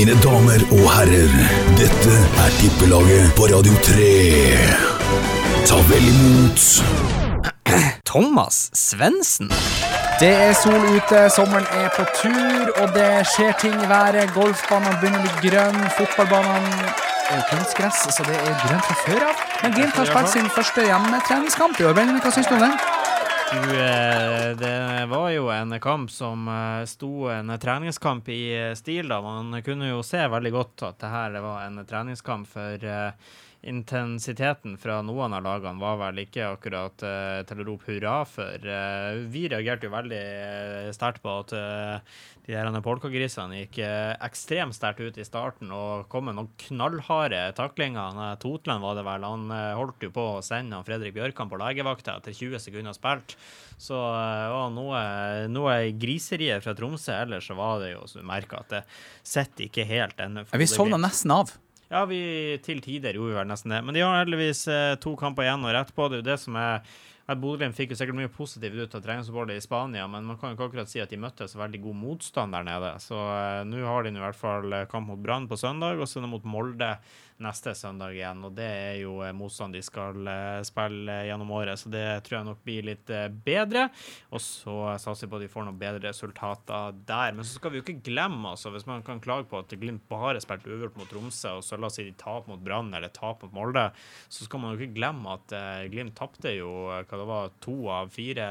Mine damer og herrer, dette er Tippelaget på Radio 3. Ta vel imot Thomas Svendsen. Det er sol ute, sommeren er på tur, og det skjer ting i været. Golfbanene begynner å bli grønne, fotballbanene er kunstgress, så det er grønt fra før av. Men Glimt har spilt sin første hjemmetreningskamp i år. Hva syns du om den? Du, eh, det var jo en kamp som eh, sto en treningskamp i eh, stil, da. Man kunne jo se veldig godt at det her var en treningskamp for intensiteten fra noen av lagene var vel ikke akkurat uh, til å rope hurra for. Uh, vi reagerte jo veldig eh, sterkt på at uh, de der polkagrisene gikk ekstremt sterkt ut i starten og kom med noen knallharde taklinger. Totland var det vel, han holdt jo på å sende han Fredrik Bjørkan på legevakta etter 20 sekunder spilt. Så uh, noe, noe griseriet fra Tromsø. Ellers så var det jo, så du merker at det sitter ikke helt ennå. Vi sovna nesten av. Ja, vi til tider gjorde vel nesten det. Men de har heldigvis eh, to kamper igjen, og rett på det er jo det som er Bodø-Glimt fikk jo sikkert mye positivt ut av treningsoppholdet i Spania, men man kan jo ikke akkurat si at de møtte så veldig god motstand der nede. Så eh, nå har de i hvert fall eh, kamp mot Brann på søndag, og så mot Molde neste søndag igjen. Og det er jo eh, motstand de skal eh, spille gjennom året, så det tror jeg nok blir litt eh, bedre. Og så satser vi på at de får noen bedre resultater der. Men så skal vi jo ikke glemme, altså, hvis man kan klage på at Glimt bare spilte uavgjort mot Tromsø, og så la oss si de taper mot Brann eller taper mot Molde, så skal man jo ikke glemme at eh, Glimt tapte jo eh, hva det var, to av fire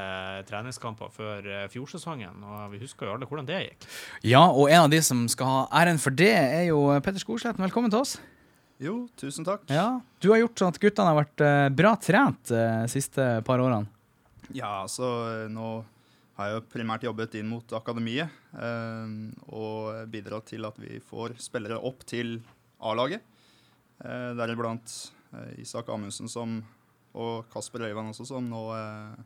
treningskamper før eh, fjorsesongen. Og vi husker jo alle hvordan det gikk. Ja, og en av de som skal ha æren for det, er jo Petter Skorsletten. Velkommen til oss. Jo, tusen takk. Ja, Du har gjort sånn at guttene har vært eh, bra trent de siste par årene. Ja, altså nå har jeg jo primært jobbet inn mot akademiet eh, og bidratt til at vi får spillere opp til A-laget. Eh, Deriblant eh, Isak Amundsen som, og Kasper Øyvand også, som nå eh,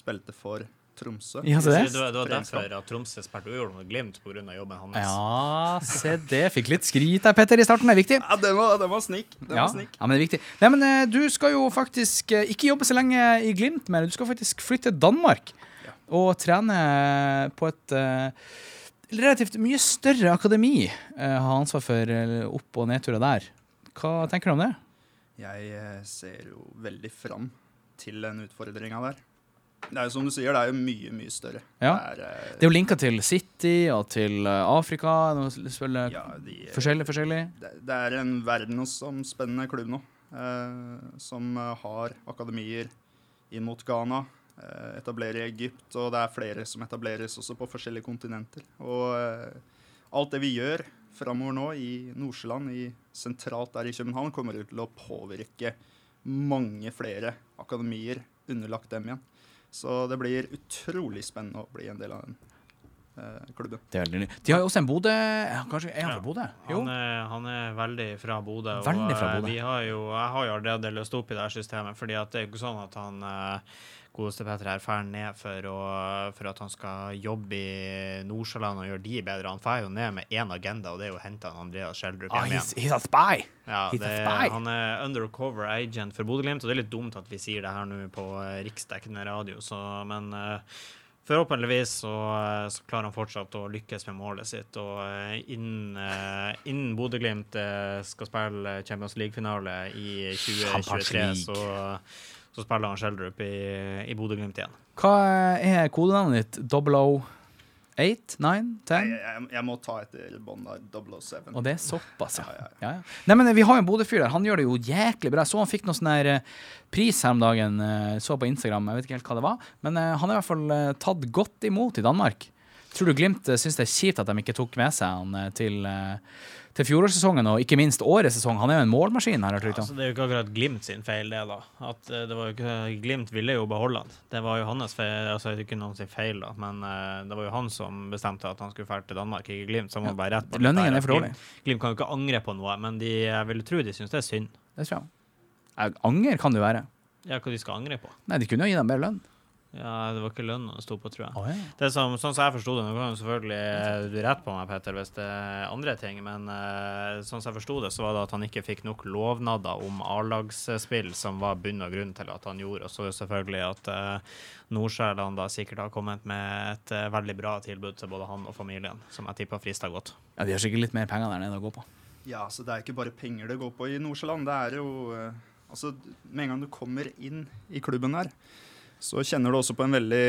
spilte for Tromsø. Ja, se det. Det var, det var derfor at Tromsø spilte uavgjort mot Glimt pga. jobben hans. Ja, se det. Fikk litt skryt der, Petter, i starten. Det er viktig. Ja, det var, det var snik. Det Ja, var snik. ja, men det er viktig. Nei, men eh, Du skal jo faktisk eh, ikke jobbe så lenge i Glimt mer. Du skal faktisk flytte til Danmark Ja. og trene på et eh, relativt mye større akademi. Uh, ha ansvar for eh, opp- og nedturer der. Hva tenker du om det? Jeg eh, ser jo veldig fram til den utfordringa der. Jo som du sier, det er jo mye, mye større. Ja. Det er, eh, Det er jo linka til City og til eh, Afrika. Selvfølgelig ja, de, eh, forskjellig, forskjellig. det, det er en verdensomspennende klubb nå, eh, som har akademier inn mot Ghana, eh, etablerer i Egypt, og det er flere som etableres også på forskjellige kontinenter. Og alt det vi gjør framover nå i Nordsjøland, i sentralt der i København, kommer til å påvirke mange flere akademier underlagt dem igjen. Så det blir utrolig spennende å bli en del av den eh, klubben. Det er veldig ny. De har jo også en Bodø Kanskje er han fra Bodø? Han er, han er veldig fra Bodø. Veldig fra og, eh, Bodø. Vi har jo, jeg har jo allerede løst opp i det her systemet, fordi at det er jo ikke sånn at han eh, godeste Petter her drar ned for, å, for at han skal jobbe i Nordsjøland og gjøre de bedre. Han drar jo ned med én agenda, og det er jo å hente Andreas Schjelderup Ah, hjem he's, igjen. he's a spy! Ja, he's a det, spy. han er undercover agent for Bodø-Glimt, og det er litt dumt at vi sier det her nå på eh, riksdekkende radio, så, men uh, Forhåpentligvis så, eh, så klarer han fortsatt å lykkes med målet sitt. Og innen, innen Bodø-Glimt skal spille Champions League-finale i 2023, League. så, så spiller han Schjelderup i, i Bodø-Glimt igjen. Hva er kodenavnet ditt? 008? 9? 10? Jeg, jeg, jeg må ta etter bånd der 007. Og det er såpass, ja. Ja, ja, ja, ja. Nei, men Vi har jo en Bodø-fyr der. Han gjør det jo jæklig bra. Jeg så han fikk noe sånn der eh, pris her om dagen. eh, Så på Instagram, jeg vet ikke helt hva det var. Men eh, han er i hvert fall tatt godt imot i Danmark. Tror du Glimt uh, syns det er kjipt at de ikke tok med seg han eh, til, eh, til fjorårssesongen, og ikke minst årets sesong? Han er jo en målmaskin, her. hørt. Altså, det er jo ikke akkurat Glimt sin feil, det. da. At eh, det var jo ikke, Glimt ville jo beholde han. Det var jo hans feil, altså ikke noen sin feil, da, men eh, det var jo han som bestemte at han skulle dra til Danmark, ikke Glimt. Så må bare rett på Lønningen er for dårlig. Glimt, Glimt kan jo ikke angre på noe, men de, jeg vil tro de syns det er synd. Det tror jeg. jeg. Anger kan det jo være. Ja, hva de skal angre på. Nei, de kunne jo gi dem bedre lønn. Ja, det var ikke lønna det sto på, tror jeg. Oh, ja. Det som, sånn som jeg forsto det, nå kan du selvfølgelig eh, du rett på meg, Petter, hvis det er andre ting, men uh, sånn som jeg forsto det, så var det at han ikke fikk nok lovnader om A-lagsspill, som var bunn og grunn til at han gjorde. Og så selvfølgelig at uh, Nordsjælland da sikkert har kommet med et uh, veldig bra tilbud til både han og familien, som jeg tipper frister godt. ja, de har sikkert litt mer penger der nede å gå på. Ja, så det er ikke bare penger det går på i Nordsjælland. Det er jo uh, Altså, med en gang du kommer inn i klubben der, så kjenner du også på en veldig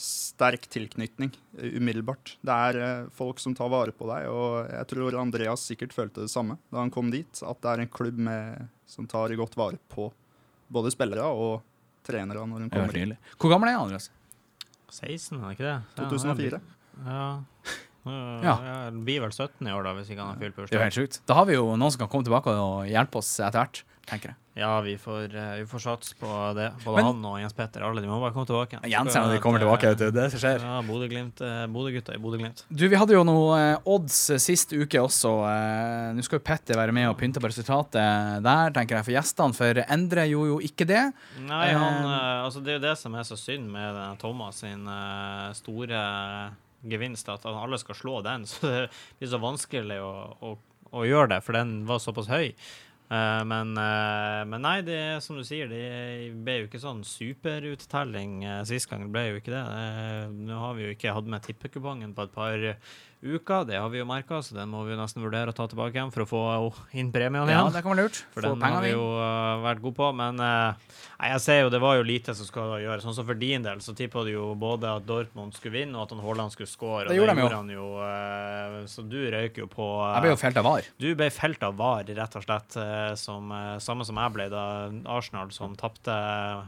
sterk tilknytning eh, umiddelbart. Det er eh, folk som tar vare på deg, og jeg tror Andreas sikkert følte det samme da han kom dit. At det er en klubb med, som tar godt vare på både spillere og trenere når hun er kommer inn. Hvor gammel er Andreas? 16, er det ikke det? 2004. Ja. Ja. Det blir vel 17 i år, da, hvis ikke han har fylt Det er bursdag. helt sjukt. Da har vi jo noen som kan komme tilbake og hjelpe oss etter hvert, tenker jeg. Ja, vi får, eh, vi får satse på det. Både Men- han og Jens Petter. Alle de må bare komme tilbake. Jens de kommer tilbake, vet du. Det som skjer. Ja, eh, Bodø-gutta i Bodø-Glimt. Du, Vi hadde jo noe eh, odds eh, sist uke også. Eh, Nå skal jo Petter være med og pynte på resultatet der, tenker jeg, for gjestene. For Endre gjorde jo ikke det. Nei, han, Eh, eh, altså det er jo det som er så synd med Thomas sin eh, store gevinst, at alle skal slå den. Så det blir så vanskelig å, å, å gjøre det, for den var såpass høy. Eh, men, uh, men nei, det er som du sier, det ble jo ikke sånn superuttelling uh, sist gang. Det ble jo ikke det. Uh, nå har vi jo ikke hatt med tippekupongen på et par uker, det har vi jo merka, så den må vi nesten vurdere å ta tilbake igjen for å få inn premiene Ja, igjen. det kan være lurt. For Få den har vi jo uh, vært gode på, men uh, jeg ser jo det var jo lite som skal gjøre. Sånn som for din del, så tippa du jo både at Dortmund skulle vinne, og at Haaland skulle score. Det og gjorde de jo. han jo. uh, så du røyk jo på Jeg ble jo felt av VAR. Du ble felt av VAR, rett og slett, som, samme som jeg ble da Arsenal, som tapte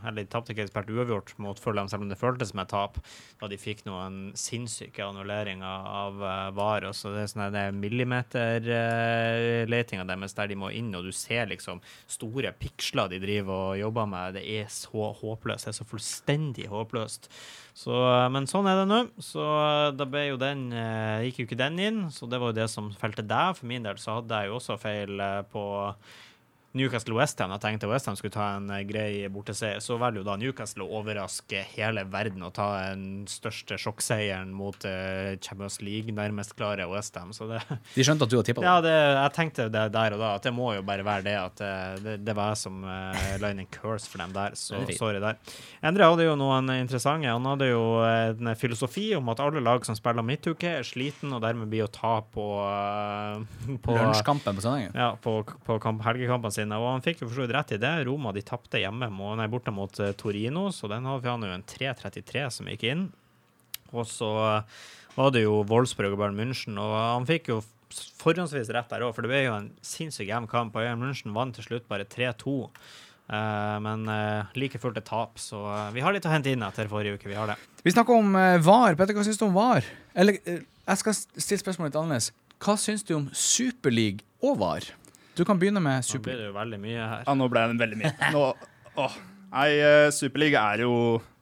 Eller tapte ikke ekspert uavgjort mot Fulham, selv om det føltes som et tap, da de fikk noen sinnssyke annulleringer av uh, VAR. Og så det er sånn millimeterletinga deres der de må inn, og du ser liksom store piksler de driver og jobber med. Det er så håpløst. Det er så fullstendig håpløst. Så, men sånn er det nå. Så da ble jo den eh, Gikk jo ikke den inn, så det var jo det som felte deg. For min del så hadde jeg jo også feil eh, på Newcastle Westham. Jeg tenkte Westham skulle ta en eh, grei borteseier. Så velger jo da Newcastle å overraske hele verden og ta den største sjokkseieren mot eh, Champions League, nærmest klare Westham. Så det De skjønte at du hadde tippa det. ja, det, jeg tenkte det der og da, at det må jo bare være det at eh, det, det var jeg som uh, la inn en curse for dem der. Så sorry der. Endre hadde jo noen interessante. Han hadde jo en filosofi om at alle lag som spiller midtuke, er sliten og dermed blir å ta på, uh, på Lunsjkampen på søndagen. ja, på, på kamp, helgekampene sine. Og han fikk jo for så vidt rett i det. Roma de tapte hjemme nei, borte mot eh, Torino, så den har jo en 3-33 som gikk inn. Og så eh, var det jo Wolfsburg og Bayern München, og han fikk jo forhåndsvis rett der òg, for det ble jo en sinnssykt jevn kamp. Bayern München vant til slutt bare 3-2. Uh, men uh, like fullt et tap, så uh, vi har litt å hente inn etter forrige uke. Vi har det. Vi snakker om eh, VAR. Petter, hva syns du om VAR? Eller eh, jeg skal stille spørsmålet litt annerledes. Hva syns du om Superleague og VAR? Du kan begynne med Nå blir Superleague. det jo veldig mye her. Ja, nå ble det veldig mye. Nå, åh. Nei, uh, Superliga er jo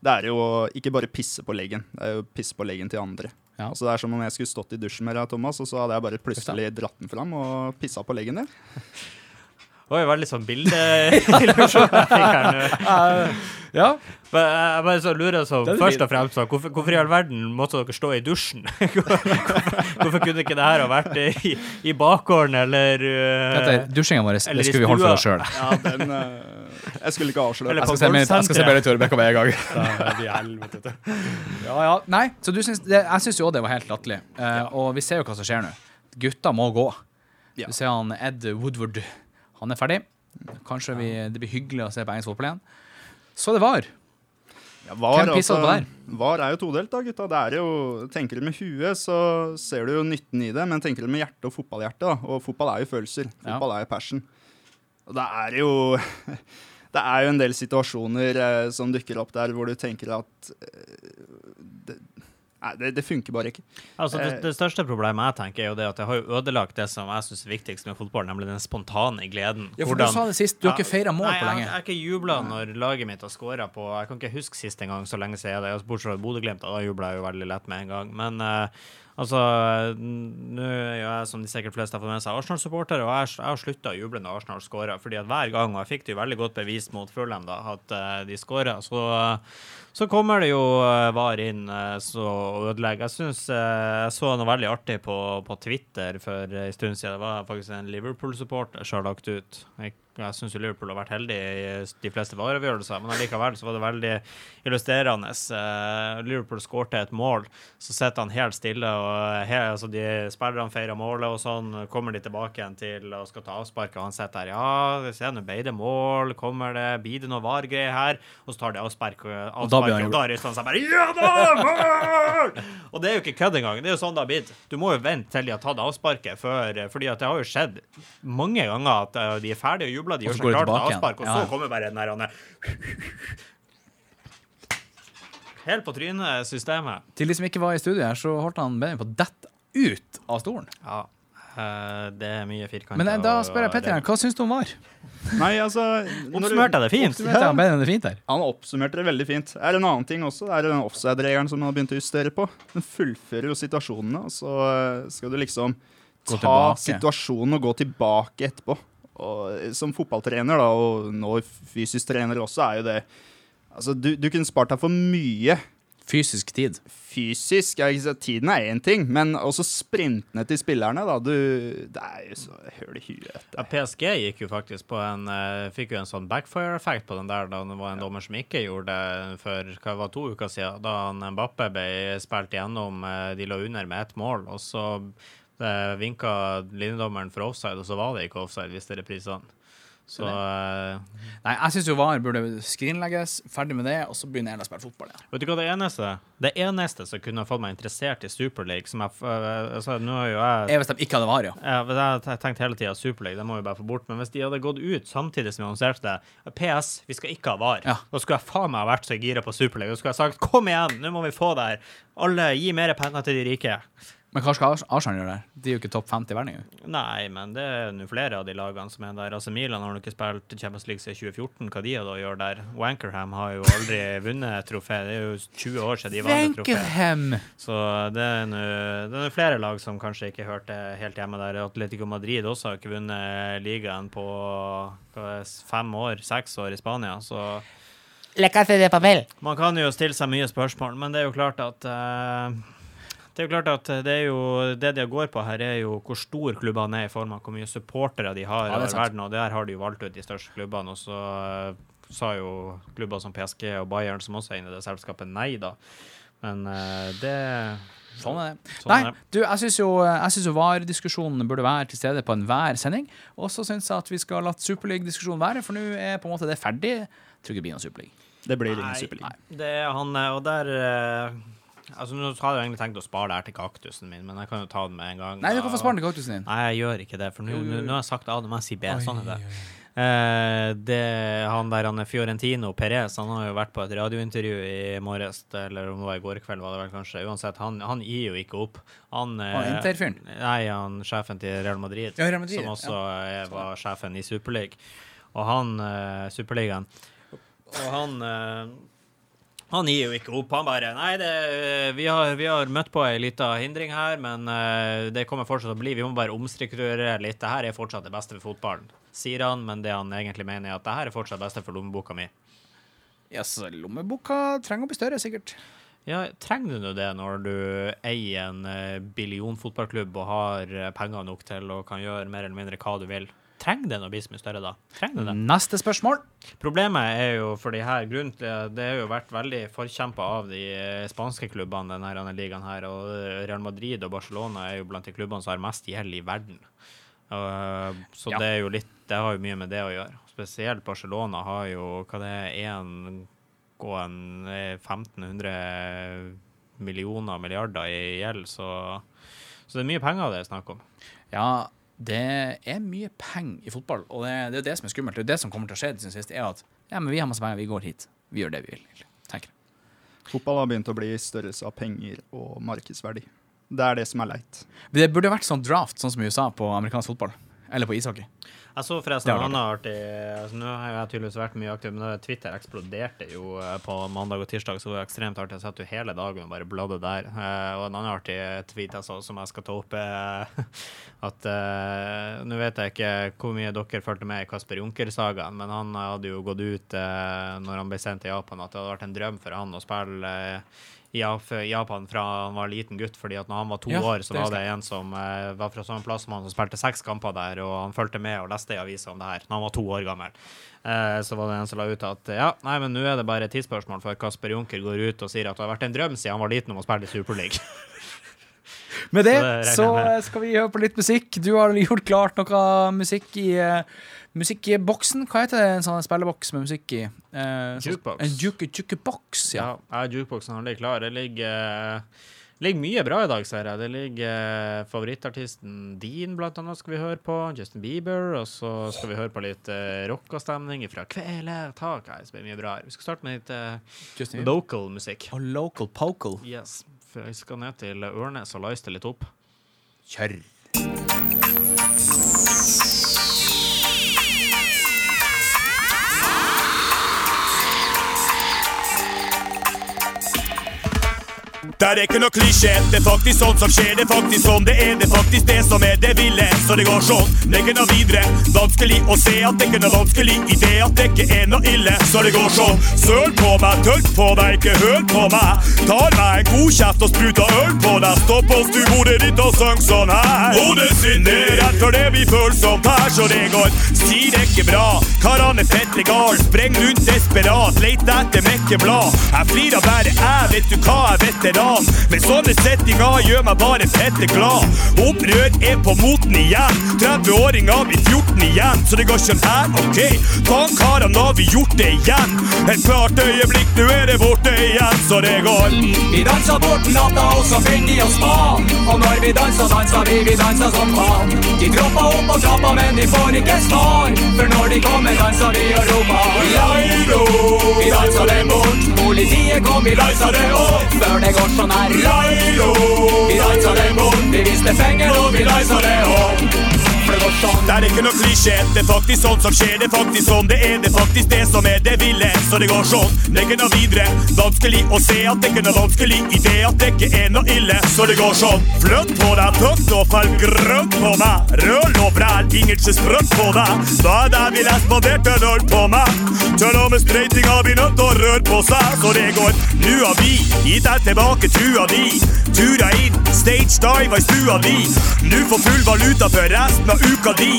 Det er jo ikke bare pisse på leggen. Det er jo pisse på leggen til andre. Ja. Altså, det er som om jeg skulle stått i dusjen med deg, Thomas, og så hadde jeg bare plutselig dratt den fram og pissa på leggen din. Det var jo veldig sånn bildeillusjon jeg fikk her nå. Ja. Men Jeg bare så lurer så Det først og fremst hvorfor, hvorfor i all verden måtte dere stå i dusjen? hvorfor, hvorfor kunne ikke det her ha vært i, i bakgården eller uh, dusjinga vår eller det skulle vi holde for oss sjøl. Ja, den eh, Jeg skulle ikke avsløre. Eller Jeg skal se mer- jeg skal se mer litt Torbekk en gang. Ja, ja. Nei, så du syns det, Jeg syns jo også det var helt latterlig. Eh, Og vi ser jo hva som skjer nå. Gutta må gå. Ja. Du ser han Ed Woodward. Han er ferdig. Kanskje vi, det blir hyggelig å se på engelsk fotball igjen. Så det var. Ja, var, altså, var er jo todelt, da, gutta. Det er jo, tenker du med huet, så ser du jo nytten i det, men tenker du med hjerte og fotballhjerte, da, og fotball er jo følelser, Ja. fotball er jo passion. Og det er jo Det er jo en del situasjoner eh, som dukker opp der hvor du tenker at eh, Nei, det, det funker bare ikke. Altså, det, Eh. det største problemet jeg tenker, er jo det at jeg har ødelagt det som jeg syns er viktigst med fotball, nemlig den spontane gleden. Ja, for Hvordan- du sa det sist. Du har ikke feira mål Nei, på jeg, lenge. jeg har ikke jubla når laget mitt har scora på Jeg kan ikke huske sist en gang så lenge siden det. Bortsett fra Bodø-Glimt, da jubla jeg jo veldig lett med en gang. Men eh, Altså, nå er jo jeg, som de sikkert fleste har fått med seg, Arsenal-supporter, og jeg, har slutta å juble når Arsenal skårer. fordi at hver gang, og jeg fikk det jo veldig godt bevist mot Fulham, da, at uh, de skårer, så, så kommer det jo uh, VAR inn uh, så ødelegger. Jeg syns jeg så noe veldig artig på, på Twitter for en stund siden. Det var faktisk en Liverpool-supporter som har lagt ut. Jeg jeg syns Liverpool har vært heldig i de fleste vareavgjørelser, men allikevel så var det veldig illustrerende. Uh, Liverpool skårte et mål, så sitter han helt stille, og helt, altså de spillerne feirer målet og sånn. Kommer de tilbake igjen til og skal ta avspark, og han sitter der. Ja, se, nå ble det mål, kommer det, blir det noe VAR-greier her? Og så tar de avspark, avspark og da, og da ryster han seg bare Ja da! Og det er jo ikke kødd engang. Det er jo sånn det har blitt. Du må jo vente til de har tatt avsparket før, fordi at det har jo skjedd mange ganger at uh, de er ferdige og jubler, de gjør seg klare til avspark, og så ja. kommer bare den der Helt på trynet, systemet. Til de som ikke var i studio her, så holdt han Benjamin på å dette ut av stolen. Ja. Uh, det er mye firkanter. Men da spør jeg Petter, hva syns du om VAR? Nei, altså Oppsummerte det fint? Ja, det fint her. Han oppsummerte det veldig fint. Er det en annen ting også? Er Det den offside-regelen som han har begynt å justere på. Den fullfører jo situasjonene, og så eh, skal du liksom ta situasjonen og gå tilbake etterpå. Og som fotballtrener, da, og nå fysisk trener også, er jo det Altså, du, du kunne spart deg for mye. Fysisk tid. Fysisk, ja, Tiden er én ting, men også sprintene til spillerne. da, du, Det er jo så høl i huet. Ja, PSG gikk jo faktisk på en uh, fikk jo en sånn backfire-effekt på den der da det var en ja. dommer som ikke gjorde det for hva var to uker siden, da Mbappe ble spilt igjennom. Uh, de lå under med ett mål, og så det vinka linjedommeren for offside, og så var det ikke offside, hvis det er reprisene. Så uh, Nei, jeg syns jo VAR burde skrinlegges, ferdig med det, og så begynner jeg å spille fotball igjen. Vet du hva det eneste Det eneste som kunne fått meg interessert i Superleague, som jeg sa, altså, nå er jo jeg Er hvis de ikke hadde VAR, ja. Jeg har tenkt hele tida Superleague, det må vi bare få bort. Men hvis de hadde gått ut samtidig som vi annonserte PS, vi skal ikke ha VAR, ja. da skulle jeg faen meg vært så gira på Superleague. Da skulle jeg sagt kom igjen, nå må vi få det her. Alle, gi mer penger til de rike. Men hva skal Arsenal gjøre der? De er jo ikke topp 50 i verden. Nei, men det er nå flere av de lagene som er der. Altså Milan har nok ikke spilt Champions League siden 2014. Hva de har da gjør der? Wankerham har jo aldri vunnet trofé. Det er jo 20 år siden de vant trofé. Wankerham! Så det er nå flere lag som kanskje ikke hørte helt hjemme der. Atletico Madrid også har ikke vunnet ligaen på fem år, seks år i Spania. Så Man kan jo stille seg mye spørsmål, men det er jo klart at uh, det er jo klart at det, er jo, det de går på her, er jo hvor stor klubbene er i form av hvor mye supportere de har ja, over verden. Og der har de jo valgt ut de største klubbene. Og så uh, sa jo klubber som PSG og Bayern, som også er inne i det selskapet, nei, da. Men uh, det Sånn er det. Sånn Nei, du, jeg syns jo, jo VAR-diskusjonen burde være til stede på enhver sending. Og så syns jeg at vi skal la Superliga-diskusjonen være, for nå er på en måte det ferdig. Jeg tror ikke det blir noen Superliga. Det blir ingen Superleague. Det er han, og der uh, Altså, Nå hadde jeg egentlig tenkt å spare det her til kaktusen min, men jeg kan jo ta den med en gang. Nei, du kan få spare den til kaktusen din. Nei, jeg gjør ikke det, for nå har jeg sagt A, nå må jeg si B. Sånn er det. Eh, det, han der han er Fiorentino Perez han har jo vært på et radiointervju i morges, eller om det var i går kveld, var det vel kanskje. Uansett, han, han gir jo ikke opp. Han, han Interfyren? Nei, han sjefen til Real Madrid, ja, Real Madrid som også ja. var sjefen i Superligaen. Og han eh, Superligaen Og han uh, han gir jo ikke opp. Han bare Nei, det, vi, har, vi, har, møtt på ei lita hindring her, men uh, det kommer fortsatt å bli. Vi må bare omstrukturere litt. Det her er fortsatt det beste for fotballen, sier han, men det han egentlig mener, er at det her er fortsatt det beste for lommeboka mi. Ja, så lommeboka trenger å bli større, sikkert. Ja, Trenger du det når du eier en billion fotballklubb og har uh, penger nok til å kan gjøre mer eller mindre hva du vil? Trenger den å bli så mye større da? Trenger det? Neste spørsmål. Problemet er jo for de her grunnen til Det har jo vært veldig forkjempa av de eh, spanske klubbene, denne, denne ligaen her. Og Real Madrid og Barcelona er jo blant de klubbene som har mest gjeld i verden. Uh, så ja. det er jo litt Det har jo mye med det å gjøre. Spesielt Barcelona har jo hva det er, én og en 1500 millioner milliarder i gjeld, så, så det er mye penger det er snakk om. Ja, det er mye penger i fotball, og det, det, er det som er skummelt. Det det som kommer til å skje til sist, er at ja, men vi har masse penger, vi går hit. Vi gjør det vi vil. tenker Fotball har begynt å bli størrelse av penger og markedsverdi. Det er det som er leit. Det burde vært sånn draft, sånn som i USA, på amerikansk fotball. Eller på ishockey. Jeg så forresten en annen artig altså, Nå har jeg tydeligvis vært mye aktiv, men Twitter eksploderte jo eh, på mandag og tirsdag, så det var ekstremt artig. Jeg satt jo hele dagen og bare bladde der. Eh, og en annen artig tweet jeg så, som jeg skal ta opp, er at uh, Nå vet jeg ikke hvor mye dere fulgte med i Kasper Junker-sagaen, men han hadde jo gått ut uh, når han ble sendt til Japan, at det hadde vært en drøm for han å spille eh, i Japan fra han var liten gutt, fordi at når han var to Ja, år, så var det en som eh, var fra samme plass som han, som spilte seks kamper der, og han fulgte med og leste i avisa om det her når han var to år gammel. Eh, så var det en som la ut at ja, nei, men nå er det bare et tidsspørsmål før Kasper Junker går ut og sier at det har vært en drøm siden han var liten om å spille i Superliga. Med det Så det så skal vi høre på litt musikk. Du har gjort klart noe musikk i uh, musikkboksen. Hva heter det, en sånn spilleboks med musikk i? Eh, sånn- Jukebox. En juke, jukebox, ja. Ja, har han klar. Det ligger, eh, ligger mye bra i dag, ser jeg. Det ligger eh, favorittartisten din, blant annet, skal vi høre på. Justin Bieber. Og så skal vi høre på litt uh, rockastemning fra Kvelertak. Det blir mye bra. her. Vi skal starte med litt eh, local musikk. Og local pocal. Yes. For jeg skal ned til Ørnes og leiste litt opp. Kjør. Det er ikke noe klisjé, det er faktisk sånn som skjer. Det er faktisk sånn det er, det er faktisk det som er det ville. Så det går sånn, det er ikke noe videre. Vanskelig å se at det ikke er noe vanskelig i det at det ikke er noe ille. Så det går sånn, søl på meg, tørk på deg, ikke hør på meg. Tar meg en god kjeft og spruter øl på deg. Stopp oss, du stuebordet ditt og syng sånn her. Hodet sitt ned, rett før det blir følsomt her, så det går. Si det er ikke bra, karene fetter gal. Spreng rundt desperat, leit etter mekkeblad. Jeg flirer bare, jeg vet du hva, jeg er veteran. Men sånne settinger gjør meg bare fette glad. Opprør er på moten igjen. 30-åringer blir 14 igjen, så det går sånn her, ok. Faen, karene, har vi gjort det igjen. Et klart øyeblikk, nå er det borte igjen, så det går. Vi danser bort natta, og så finner de oss faen. Og når vi danser, danser vi, vi danser som faen. De dropper opp og trappa, men de får ikke svar. For når de kommer, danser vi og roper. Vi danser dem bort. Politiet kom, vi danser det opp. Før det går sånn her. Lairo. Vi danser dem bort. Vi visste fenger, og vi danser det opp. Det sånn. Det er ikke noe klisjé, det er faktisk sånn som skjer. Det er faktisk sånn det er, det faktisk det som er det ville. Så det går sånn, det er ikke noe videre. Vanskelig å se at det ikke er noe vanskelig i det at det ikke er noe ille. Så det går sånn, flytt på deg, tøft og farg grønt på meg. Rød og bræl, ingen sprøtt på deg. Da er det vi lest på det, øl på meg. Til og med nødt til å røre på seg. Så det går, nu har vi gitt deg tilbake trua di. Tura inn, stage dive i stua di. Nu får full valuta for resten av uka di.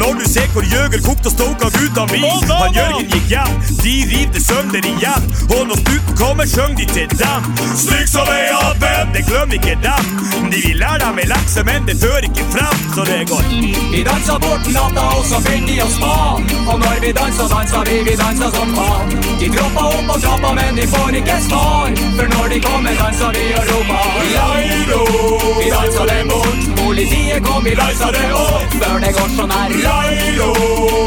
Når du ser hvor Jøgel kokte og stoka gutta mi. Han Jørgen gikk hjem, de riv det sønder igjen. Og når snuten kommer, sjøng de til dem. Stygg som ei ape! det glem ikke dem. De vil lære dem ei lekse, men det fører ikke frem. Så det går. Vi danser bort natta, og så finner de oss faen. Og når vi danser, danser vi, vi danser som faen. De dropper opp og trappa, men de får ikke svar. For når de kommer, danser vi og roper Lairo. Vi danser dem bort. Politiet kom, vi danser det opp. Før det går sånn her. Lairo.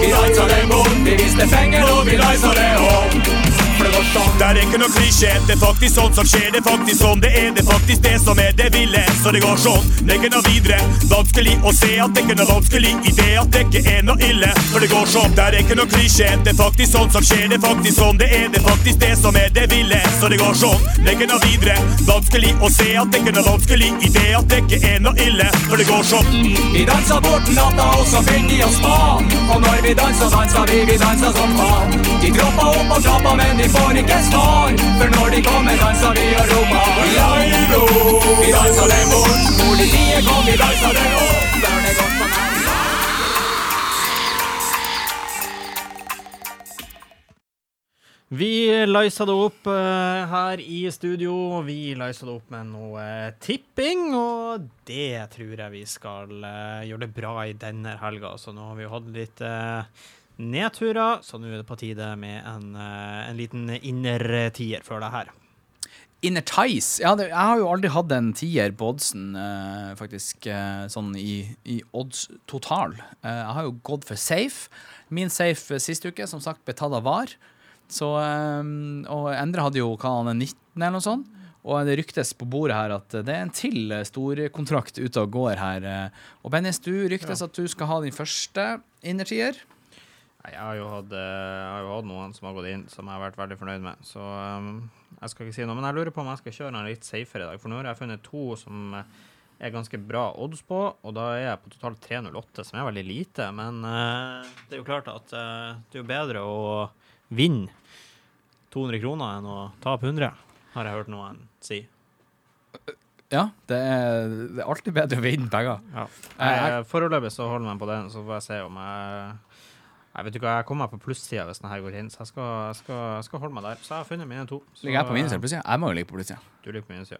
Vi danser det bort. Vi visste penger og vi danser det opp. Det er ikke noe klisjé, det er faktisk sånn som skjer. Det er faktisk sånn det er, det er faktisk det som er det ville. Så det går sånn, det er ikke noe videre. Vanskelig å se at det ikke er noe vanskelig i det at det ikke er noe ille. For det går sånn, det er ikke noe klisjé, det er faktisk sånn som skjer. Det er faktisk sånn det er, det er faktisk det som er det ville. Så det går sånn, det er ikke noe videre. Vanskelig å se at det ikke er noe vanskelig i det at det ikke er noe ille. For det går sånn. Vi danser bort natta, og så finner de oss faen. Og når vi danser, danser vi, vi danser som faen. De dropper opp og trappa, men de får ikke svar. For når de kommer, danser vi og roper Lairo. Vi danser dem bort. Politiet kom, vi danser det opp. Det. Vi løysa det opp uh, her i studio. Vi løysa det opp med noe tipping, og det tror jeg vi skal uh, gjøre det bra i denne helga. Så nå har vi jo hatt litt eh, nedturer, så nå er det på tide med en, eh, en liten innertier før det her. Inner Ties. Ja, det, jeg har jo aldri hatt en tier på oddsen, eh, faktisk, eh, sånn i, i odds total. Eh, jeg har jo gått for safe. Min safe eh, sist uke, som sagt, ble tatt av VAR. Så, eh, og Endre hadde jo hva han er 19 eller noe sånt. Og det ryktes på bordet her at det er en til storkontrakt ute og går her. Og Bennis, du ryktes at du skal ha din første innertier. Jeg har jo hatt, eh, har jo hatt noen som har gått inn, som jeg har vært veldig fornøyd med. Så um, jeg skal ikke si noe. Men jeg lurer på om jeg skal kjøre en litt safere i dag. For nå har jeg funnet to som eh, er ganske bra odds på, og da er jeg på totalt 308, som er veldig lite. Men eh, det er jo klart at det er jo bedre å vinne 200 kroner enn å tape 100, har jeg hørt noen si. Ja, det er, det er alltid bedre å vinne penger. Ja. Jeg- Jeg, foreløpig så holder jeg meg på den, så får jeg se om jeg jeg vet ikke hva, jeg kommer meg på plussida hvis denne her går inn, så jeg skal, skal, skal holde meg der. Så jeg har funnet mine to. Så, Ligger jeg på minussida? plussida? Jeg må jo ligge på plussida. Du ligger på minussida.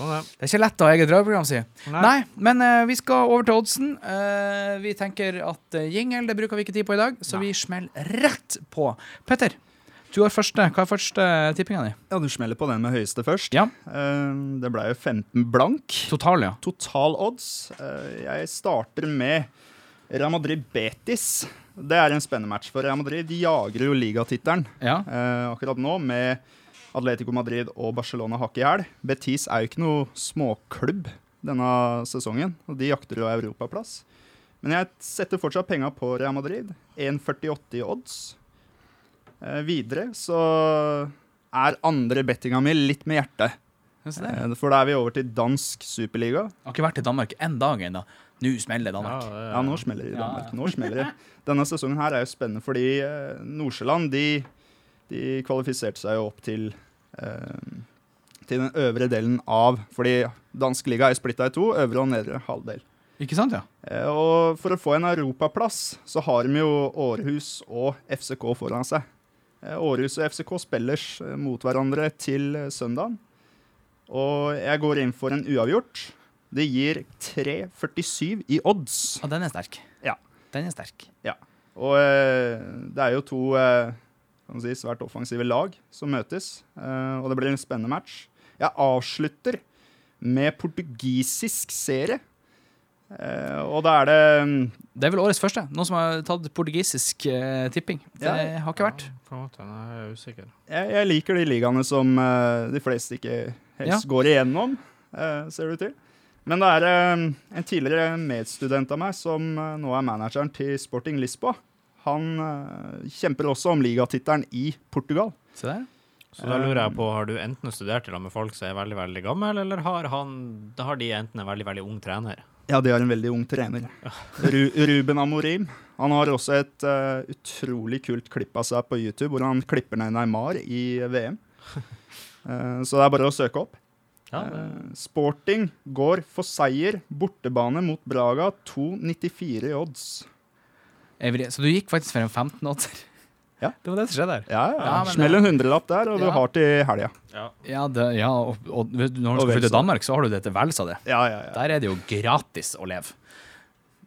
Sånn er det. Det er ikke lett å ha eget radioprogram, si. Nei. Nei, men uh, vi skal over til oddsen. Uh, vi tenker at uh, jingle det bruker vi ikke tid på i dag, så vi smeller rett på. Petter, du har første. Hva er første tippinga di? Ja, du smeller på den med høyeste først. Ja. Det ble jo 15 blank. Total, ja. Total odds. Eh, jeg starter med Real Madrid Betis. Det er en spennende match, for Real Madrid de jager jo ligatittelen ja. eh, akkurat nå med Atletico Madrid og Barcelona hakk i hæl. Betis er jo ikke noe småklubb denne sesongen, og de jakter jo europaplass. Men jeg setter fortsatt penga på Real Madrid. 1,48 i odds. Eh, videre så er andre bettinga mi litt med hjertet. Eh, For da er vi over til dansk superliga. Har ikke vært i Danmark en dag ennå. Nå smeller Danmark. det er- Ja, nå smeller det i Danmark. ja. Nå smeller det. Denne sesongen her er jo spennende fordi eh, Nordsjøland de, de kvalifiserte seg jo opp til eh, til den øvre delen av Fordi dansk liga er splitta i to, øvre og nedre halvdel. Ikke sant, ja? Eh, og for å få en europaplass så har de jo Århus og FCK foran seg. Eh, Århus og FCK spillers eh, mot hverandre til søndagen. Og jeg går inn for en uavgjort. Det gir 3,47 i odds. Og den er sterk. Ja. Den er sterk. Og eh, det er jo to eh, kan man si, svært offensive lag som møtes, eh, og det blir en spennende match. Jeg avslutter med portugisisk serie. Eh, og da er det mm, Det er vel årets første. Noen som har tatt portugisisk eh, tipping. Det Ja. har ikke vært. På en måte, jeg er usikker. jeg, jeg liker de ligaene som eh, de fleste ikke helst Ja. går igjennom, eh, ser det ut til. Men det er eh, en tidligere medstudent av meg som eh, nå er manageren til Sporting Lisboa. Han eh, kjemper også om ligatittelen i Portugal. Se der. Så da lurer jeg på, har du enten studert i lag med folk som er veldig, veldig gammel, eller har, han, da har de enten en veldig, veldig ung trener? Ja, de har en veldig ung trener. Ru Ruben Amorim. Han har også et uh, utrolig kult klipp av seg på YouTube, hvor han klipper ned Neymar i VM. Uh, så det er bare å søke opp. Ja, det... Sporting går for seier. Bortebane mot Braga. 2,94 i odds. Så du gikk faktisk for en 15-åtter? Ja. Det var det som skjedde her. Ja, ja. Ja, Smell en hundrelapp der, og du ja. har til helga. Ja, det, ja og, og når du skal flytte til Danmark, så har du det til vels av det. Ja, ja, ja. Der er det jo gratis å leve.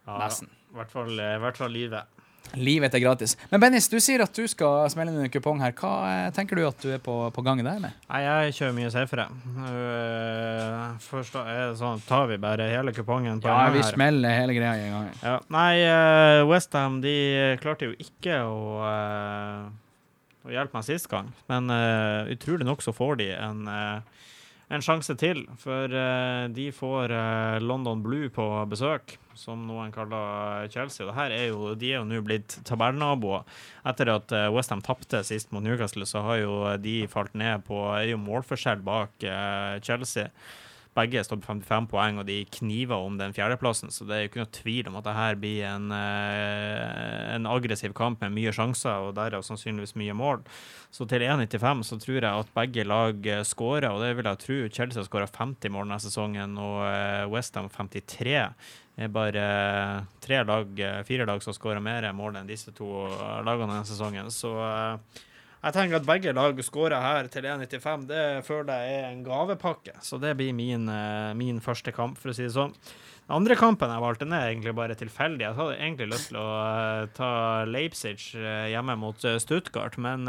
Ja, Nesten. I hvert fall, i hvert fall livet. Livet er gratis. Men Bennis, du sier at du skal smelle inn en kupong her. Hva eh, tenker du at du er på, på gangen der med? Nei, jeg kjører mye safere. Uh, først er det sånn, tar vi bare hele kupongen på Ja, vi her. smeller hele greia i en gang. Ja. Nei, uh, Westham de klarte jo ikke å, eh, å hjelpe meg sist gang. Men eh, utrolig nok så får de en, eh, en sjanse til. For eh, de får eh, London Blue på besøk, som noen kaller Chelsea. Og er jo, de er jo nå blitt tabellnaboer. Etter at Westham tapte sist mot Newcastle, så har jo de falt ned på er jo målforskjell bak eh, Chelsea. Begge står på 55 poeng, og de kniver om den fjerdeplassen. Så det er jo ikke noe tvil om at det her blir en, eh, en aggressiv kamp med mye sjanser, og derav sannsynligvis mye mål. Så til 1,95 så tror jeg at begge lag eh, skårer, og det vil jeg tro. Chelsea har skåra 50 mål denne sesongen, og eh, Westham 53. Det er bare tre lag, fire lag som skårer mer mål enn disse to lagene denne sesongen. Så jeg tenker at begge lag skårer her til 1,95. Det føler jeg er en gavepakke, så det blir min, eh, min første kamp, for å si det sånn. Den andre kampen jeg valgte, den er egentlig bare tilfeldig. Jeg hadde egentlig lyst til å eh, ta Leipzig eh, hjemme mot Stuttgart, men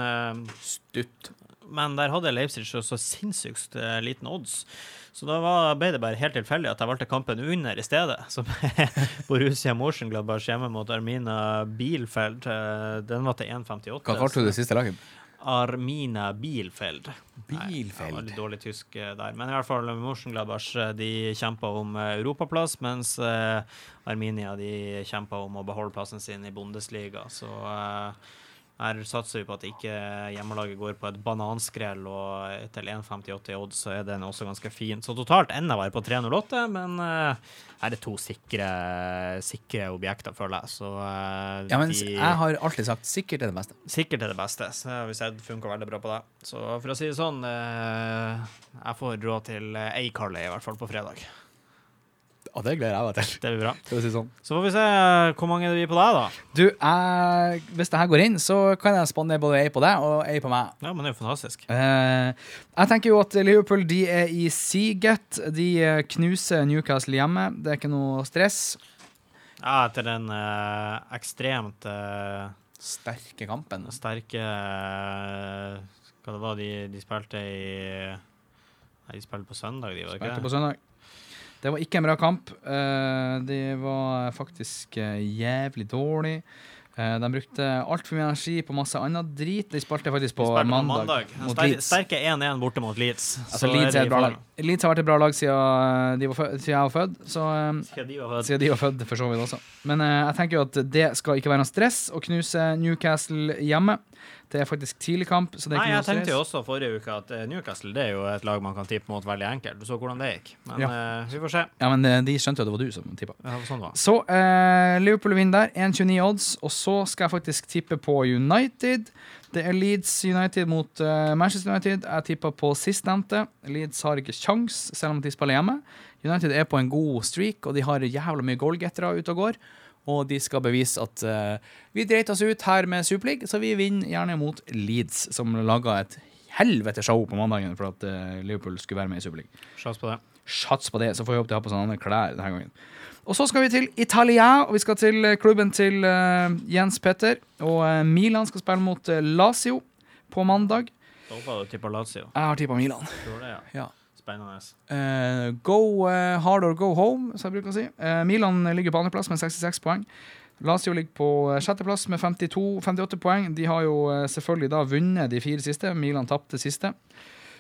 Stutt. Men der hadde Leipzig så, sinnssykt liten odds. Så da var, ble det bare helt tilfeldig at jeg valgte kampen under i stedet, som er Borussia Mönchengladbach hjemme mot Armina Bielfeld. Den var til 1,58. Hva kalte du det siste laget? Armina Bielfeld. Bielfeld. Nei, dårlig tysk eh, der. Men i hvert fall Mönchengladbach eh, de kjempa om eh, europaplass, mens Arminia de kjempa om å beholde plassen sin i Bundesliga. Så eh, her satser vi på at ikke hjemmelaget går på et bananskrell, og til 1,58 i odds så er den også ganske fin. Så totalt ender jeg på 3,08, men uh, her er to sikre, sikre objekter, føler jeg. Så uh, Ja, men de jeg har alltid sagt sikkert er det beste. sikkert er det beste. Så det har vi sett funker veldig bra på det. Så for å si det sånn, uh, jeg får råd til ei Carley, i hvert fall på fredag. Og det gleder jeg meg til. Det blir bra. Skal vi si sånn. Så får vi se hvor mange det blir på deg, da. Du, jeg, hvis det her går inn, så kan jeg spandere både ei på deg og ei på meg. Ja, men det er jo fantastisk. Eh, jeg tenker jo at Liverpool de er i siget. De eh, knuser Newcastle hjemme. Det er ikke noe stress. Ja, etter den eh, ekstremt eh, Sterke kampen. sterke eh, Hva det var de, de spilte i Nei, de spilte på søndag, de, var det Spilte på søndag. Det var ikke en bra kamp. Eh, det var faktisk eh, jævlig dårlig. Eh, de brukte altfor mye energi på masse annet drit. De spilte faktisk De på, spilte på mandag, mandag. mot sterke 1-1 borte mot Leeds. Altså, Leeds, de. Leeds har vært et bra lag siden, de var siden jeg var født, så Siden de var født. siden de var født, for så vidt også. Men jeg tenker jo at det skal ikke være noe stress å knuse Newcastle hjemme. Det er faktisk tidlig kamp, så det er Nei, jeg tenkte jo også forrige uke at eh, Newcastle det er jo et lag man kan tippe mot veldig enkelt. Du så hvordan det gikk. Men eh, vi får se. Ja, men eh, de skjønte jo at det var du som tippa. Ja, sånn var. Så uh, Liverpool vinner der. 1,29 odds. Og så skal jeg faktisk tippe på United. Det er Leeds United mot uh, Manchester United. Jeg tippa på sistnevnte. Leeds har ikke kjangs, selv om de spiller hjemme. United er på en god streak, og de har jævla mye goalgettere ute og går. Og de skal bevise at uh, vi dreit oss ut her med Superleague, så vi vinner gjerne mot Leeds, som laga et helvete show på mandagen for at uh, Liverpool skulle være med i Superleague. Sjans på det. Sats på det, så får vi håpe de har på sånne andre klær denne gangen. Og så skal vi til Italia, og vi skal til eh, klubben til uh, Jens Petter. Og Milan skal spille mot Lazio på mandag. Da håper du tipper Lazio. Jeg har tippa Milan. Tror det, ja. Ja. Spennende. Uh, go uh, hard or go home, som jeg bruker å si. Uh, Milan ligger på andreplass med 66 poeng. Lazio ligger på sjetteplass med 52, 58 poeng. De har jo selvfølgelig da vunnet de fire siste. Milan tapte siste.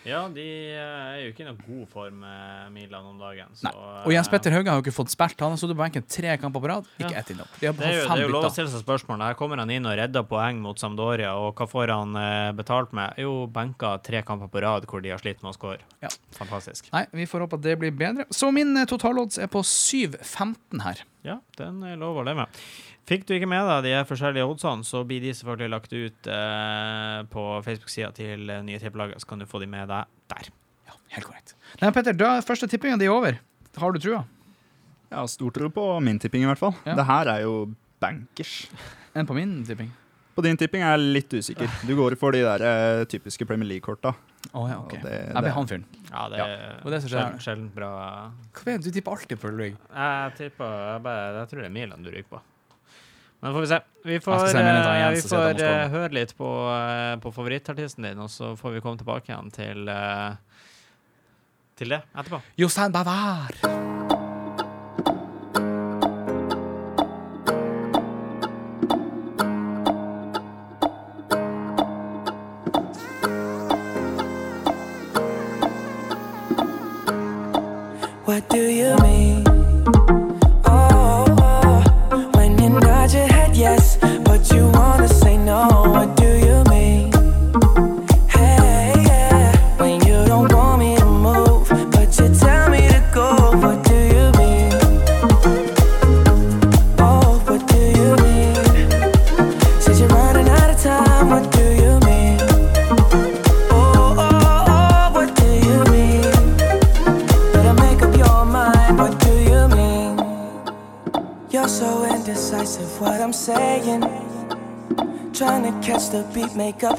Ja, de eh, er jo ikke i noen god form med Milan om dagen. Så, Og Jens eh, Petter Hauge har jo ikke fått spilt. Han har sittet på benken tre kamper på rad. Ikke Ja. ett innhopp. De Det er, jo, det er jo lov å stille seg spørsmål. Her kommer han inn og redder poeng mot Sampdoria, og hva får han eh, betalt med? Jo, benka tre kamper på rad hvor de har slitt med å score. Ja. Fantastisk. Nei, vi får håpe at det blir bedre. Så min eh, totalodds er på 7-15 her. Ja, den er lov å leve med. Fikk du ikke med deg de forskjellige oddsene, så blir de selvfølgelig lagt ut eh, på Facebook-sida til eh, Nye Tippelaget, så kan du få de med deg der. Ja, helt korrekt. Nei, Petter, da er første tippinga di over. Har du trua? Jeg har stor tro på min tipping, i hvert fall. Ja. Det her er jo bankers. Enn på min tipping? På din tipping er jeg litt usikker. Du går for de der eh, typiske Premier League-korta. Å ja, OK. Og det- Jeg blir han fyren. Ja, det Ja, er og det er sjelden, sjelden bra. Hva vet du? Du tipper alltid på Ulrik. Jeg tipper jeg, bare, jeg tror det er Milan du ryker på. Men får vi se. Vi får, se eh, Jens vi får eh, høre litt på, eh, på favorittartisten din, og så får vi komme tilbake igjen til til det etterpå. Jostein Bavar.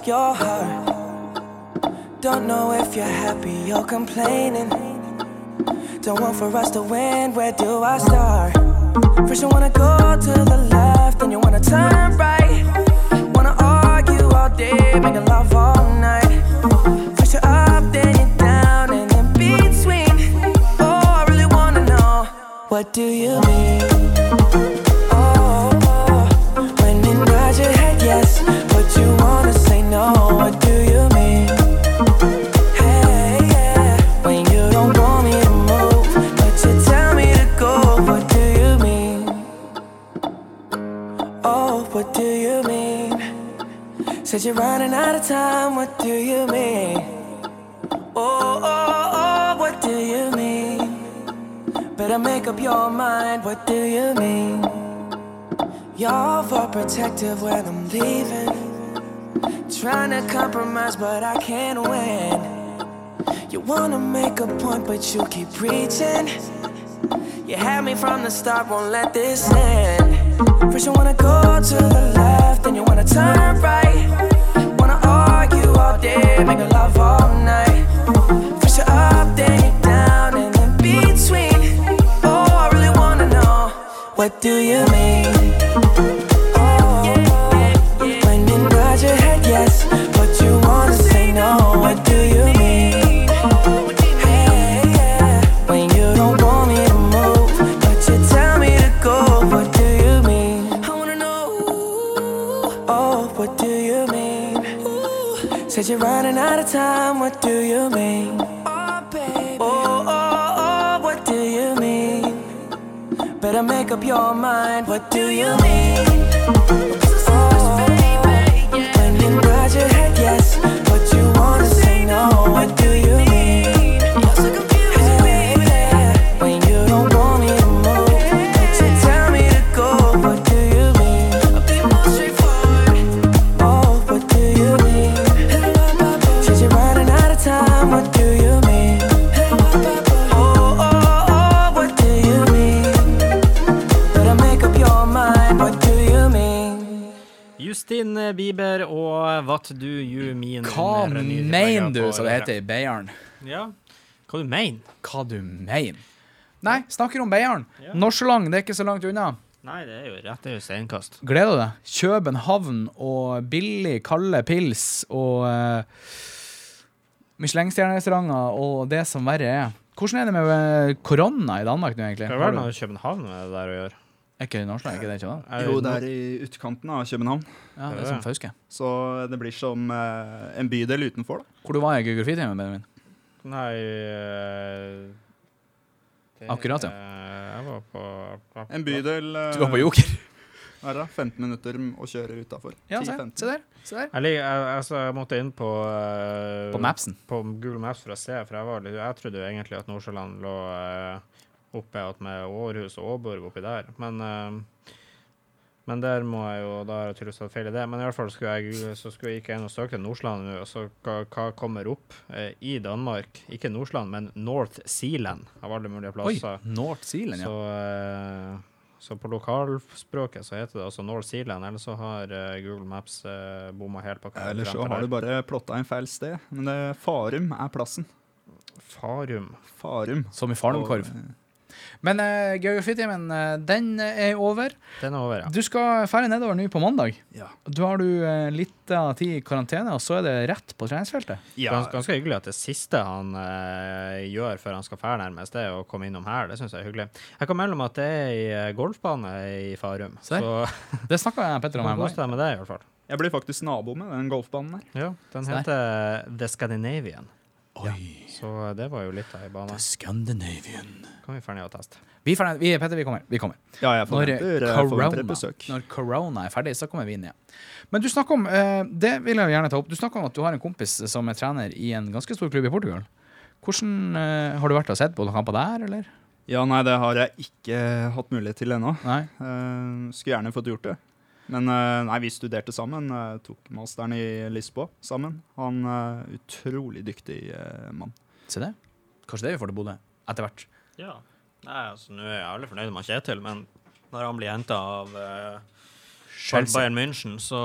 Your heart. Don't know if you're happy or complaining. Don't want for us to win, where do I start? First, you wanna go to the left, then you wanna turn right. Wanna argue all day, making love all night. First you're up, then you're down, and in between. Oh, I really wanna know what do you mean? Running out of time, what do you mean? Oh, oh, oh, what do you mean? Better make up your mind, what do you mean? You're protective when I'm leaving. Trying to compromise, but I can't win. You wanna make a point, but you keep preaching. You had me from the start, won't let this end. First, you wanna go to the left, then you wanna turn right. What do you mean? Your mind. What do you mean? Oh, when nod your head yes, What Do You Mean? Hva mener du, som det heter i Beiarn? Ja, hva du mener? Hva du mener? Nei, snakker om Beiarn. Ja. Norselang, det er ikke så langt unna. Nei, det er jo rett, det er jo steinkast. Gleder du deg? København og billig, kalde pils og uh, Michelin-stjernerestauranter og det som verre er. Hvordan er det med eh, korona i Danmark nå, egentlig? Hva er det med København med det der å gjøre? Er ikke det Er ikke det København? Er Jo, det er i utkanten av København. Ja, det er som Fauske. Så det blir som eh, en bydel utenfor, da. Hvor du var i geografitimen, Benjamin? Nei øh, det- Akkurat, ja. Jeg var på En bydel eh, Du var på Joker? Her da, 15 minutter å kjøre utafor. Ja, se, se der. Se der. Jeg, jeg, altså, jeg måtte inn på uh, På Mapsen. På Google Maps for å se, for jeg, var jeg trodde jo egentlig at Nordsjøland lå øh, oppe att med Århus og Åborg oppi der. Men, uh, men der må jeg jo Da har jeg tydeligvis hatt feil i det. Men i hvert fall skulle jeg, så skulle jeg ikke inn og søke Nordsland nå, så hva, hva kommer opp uh, i Danmark? Ikke Nordsland, men North Sealand, av alle mulige plasser. Oi. North Zealand, ja. Så, uh, så på lokalspråket så heter det altså North Zealand, eller så har uh, Google Maps uh, bomma helt på hva Eller så har der. du bare plotta en feil sted. Men det, Farum er plassen. Farum. Farum. Som i Falunkorv. Og, Men uh, geografitimen, uh, den er over. Den er over, ja. Du skal ferdig nedover nå på mandag. Ja. Da har du uh, litt av tid i karantene, og så er det rett på treningsfeltet. ja. Gans, ganske hyggelig at det siste han uh, gjør før han skal fære nærmest, det er å komme innom her. Det syns jeg er hyggelig. Jeg kan melde om at det er i eh, golfbane i Farum. Så Det snakka jeg Petter om her om dagen. med det, i hvert fall. Jeg blir faktisk nabo med den golfbanen der. Ja, den heter The Scandinavian. Oi. Så det var jo litt av ei bane. Scandinavian. Kan vi ferdig å teste. Vi, er ferdig- vi, Petter, vi kommer. Vi kommer. Ja, jeg Når, forventer, eh, corona, jeg når corona er ferdig, så kommer vi inn igjen. Men du snakker om eh, Det vil jeg gjerne ta opp. Du snakker om at du har en kompis som er trener i en ganske stor klubb i Portugal. Hvordan eh, Har du vært og sett på noen kamper der, eller? Ja, nei, det har jeg ikke hatt mulighet til ennå. Nei? Eh, skulle gjerne fått gjort det. Men eh, nei, vi studerte sammen. eh, tok masteren i Lisboa sammen. Han er utrolig dyktig eh, mann. Se det. Kanskje det vi får til Bodø etter hvert. Ja. Nei, altså, nå er jeg alle fornøyd med Kjetil, men når han blir henta av uh, Chelsea. Bayern München, så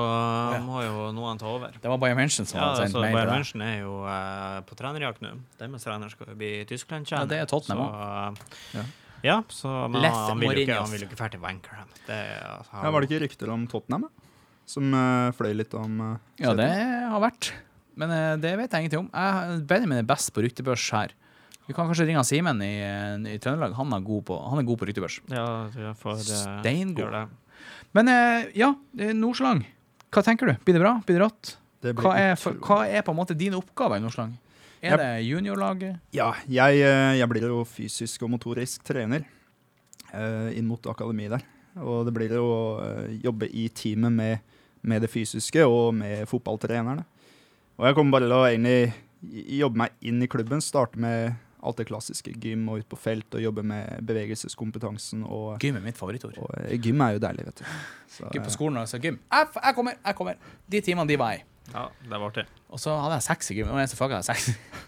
Ja. må jo noen ta over. Det var Bayern München som Ja, hadde sendt altså, mail Bayern. München er jo uh, på trenerjakt nå. Deres trener skal jo bli tyskland Ja, det er Tottenham òg. eh, Ja. Ja. så men han, han, vil jo ikke, han vil ikke ferdig Wanker. Er, altså, han- Ja, var det ikke rykter om Tottenham? Som uh, fløy litt om uh, Ja, det har vært. Men uh, det vet jeg ingenting om. Jeg, Benjamin er best på ryktebørs her. Vi kan kanskje ringe Simen i, i Trøndelag. Han er god på, han er god på ryktebørs. Ja, jeg får Steingod. Men ja, Nordslang. Hva tenker du? Blir det bra? Blir det rått? Det Hva er, for, hva er på en måte din oppgave i Nordslang? Er det juniorlaget? Ja, jeg, eh, jeg blir jo fysisk og motorisk trener uh, inn mot akademi der. Og det blir jo å eh, jobbe i teamet med med det fysiske og med fotballtrenerne. Og jeg kommer bare til å egentlig jobbe meg inn i klubben. Starte med alt det klassiske. Gym og ut på felt og jobbe med bevegelseskompetansen. Og, Gym er mitt favorittord. og gym er jo deilig, vet du. Så, Gym på skolen, altså. Gym. Jeg, jeg kommer, jeg kommer. De timene de var jeg. Ja, det var artig. Og så hadde jeg seks i gym. og eneste faget jeg seks.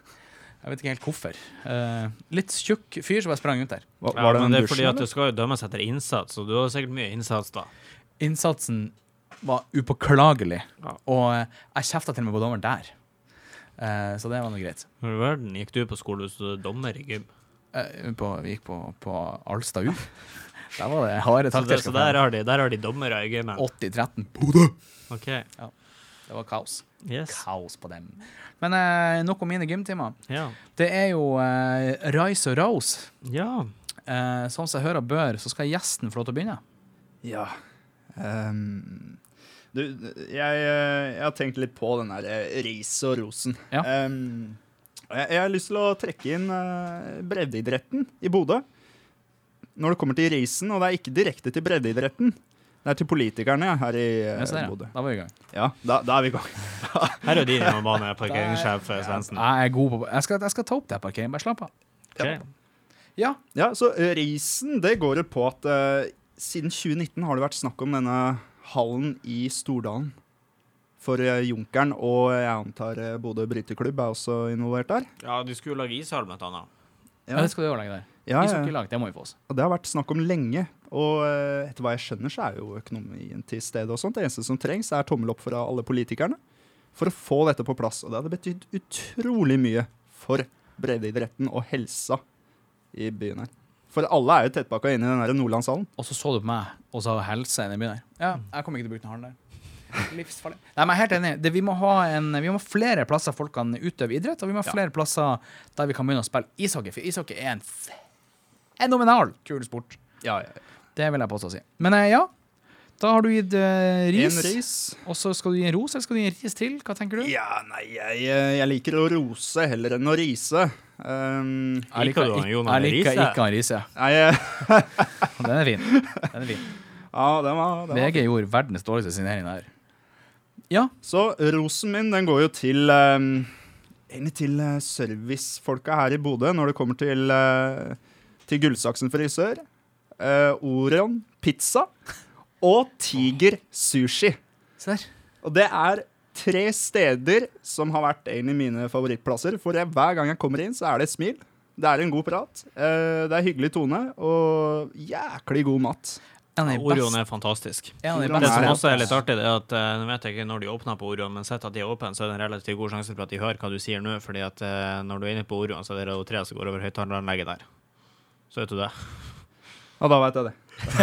Jeg vet ikke helt hvorfor. Uh, litt tjukk fyr som bare sprang ut der. Var, Ja, det men en det er fordi at du skal jo dømmes etter innsats, og du har sikkert mye innsats da. Innsatsen var upåklagelig, Ja. og jeg kjefta til og med på dommeren der. Uh, så det var nå greit. Hvor i verden gikk du på skole hvis du er dommer i gym? Uh, på, vi gikk på, på Alstad U. Der var det harde Så, det, så der, har de, der har de dommere i gymmen? 80-13. OK. Det var kaos. Yes. Kaos på dem. Men eh, nok om mine gymtimer. Ja. Det er jo eh, Rice og Rose. ja. Eh, sånn som jeg hører bør, så skal gjesten få lov til å begynne. Ja. Um, du, jeg, eh, jeg har tenkt litt på den der eh, ris og rosen. Ja. Um, jeg, jeg har lyst til å trekke inn uh, breddeidretten i Bodø. Når det kommer til risen, og det er ikke direkte til breddeidretten. Er til politikerne her i uh, Ja, ja. Bodø. Da var vi i gang. Ja, da, da er vi i gang. Her er din hjemmebane, parkeringssjef eh, Svendsen. Jeg er god på Jeg skal, jeg skal ta opp det parkeringen. Bare slapp av. Okay. Ja. Ja, så eh, risen, det går jo på at uh, siden 2019 har det vært snakk om denne hallen i Stordalen for Junkeren, og jeg antar Bodø bryteklubb er også involvert der. Ja, de skulle jo lage ishall, blant annet. Ja, det skal du overlegge der. Ja, ja. Ishockeylag, det må vi få oss. Og det har vært snakk om lenge. Og eh, etter hva jeg skjønner, så er jo økonomien til stede og sånt. Det eneste som trengs, er tommel opp fra alle politikerne for å få dette på plass. Og det hadde betydd utrolig mye for breddeidretten og helsa i byen her. For alle er jo tettpakka inn i den der Nordlandshallen. Og så så du på meg og sa helse i byen her. Ja, jeg kommer ikke til å bruke den hallen der. Livsfarlig. Nei, men jeg er helt enig. Det, vi, må ha en, vi må ha flere plasser folk kan utøve idrett, og vi må ha flere plasser der vi kan begynne å spille ishockey. For ishockey er en fenomenal kul sport. Ja, Ja, ja. Det vil jeg påstå å si. Men eh, ja, da har du gitt uh, ris. En ris. Og så skal du gi en ros, eller skal du gi en ris til? Hva tenker du? Ja, nei, jeg, eh, jeg liker å rose heller enn å rise. Um, Jeg Liker du han, ikke- Jeg liker ikke han Riise. Den er fin. Den er fin. ja, den var, den var VG gjorde verdens dårligste signering der. Ja. Så rosen min den går jo til um, Egentlig til servicefolka her i Bodø når det kommer til, uh, til Gullsaksen frisør, uh, Orion pizza og Tiger sushi. Ser. Og det er tre steder som har vært en av mine favorittplasser. For jeg, hver gang jeg kommer inn, så er det et smil. Det er en god prat. uh, det er hyggelig tone og jæklig god mat. En Orion er fantastisk. av Det som er- også er litt artig, det er at eh, nå vet jeg ikke når de åpner på Orion, men sett at de er åpne, så er det en relativt god sjanse for at de hører hva du sier nå, fordi at når du er inne på Orion, så er det tre 3 som går over høyttaleranlegget der. Så vet du det. Ja, da veit jeg det.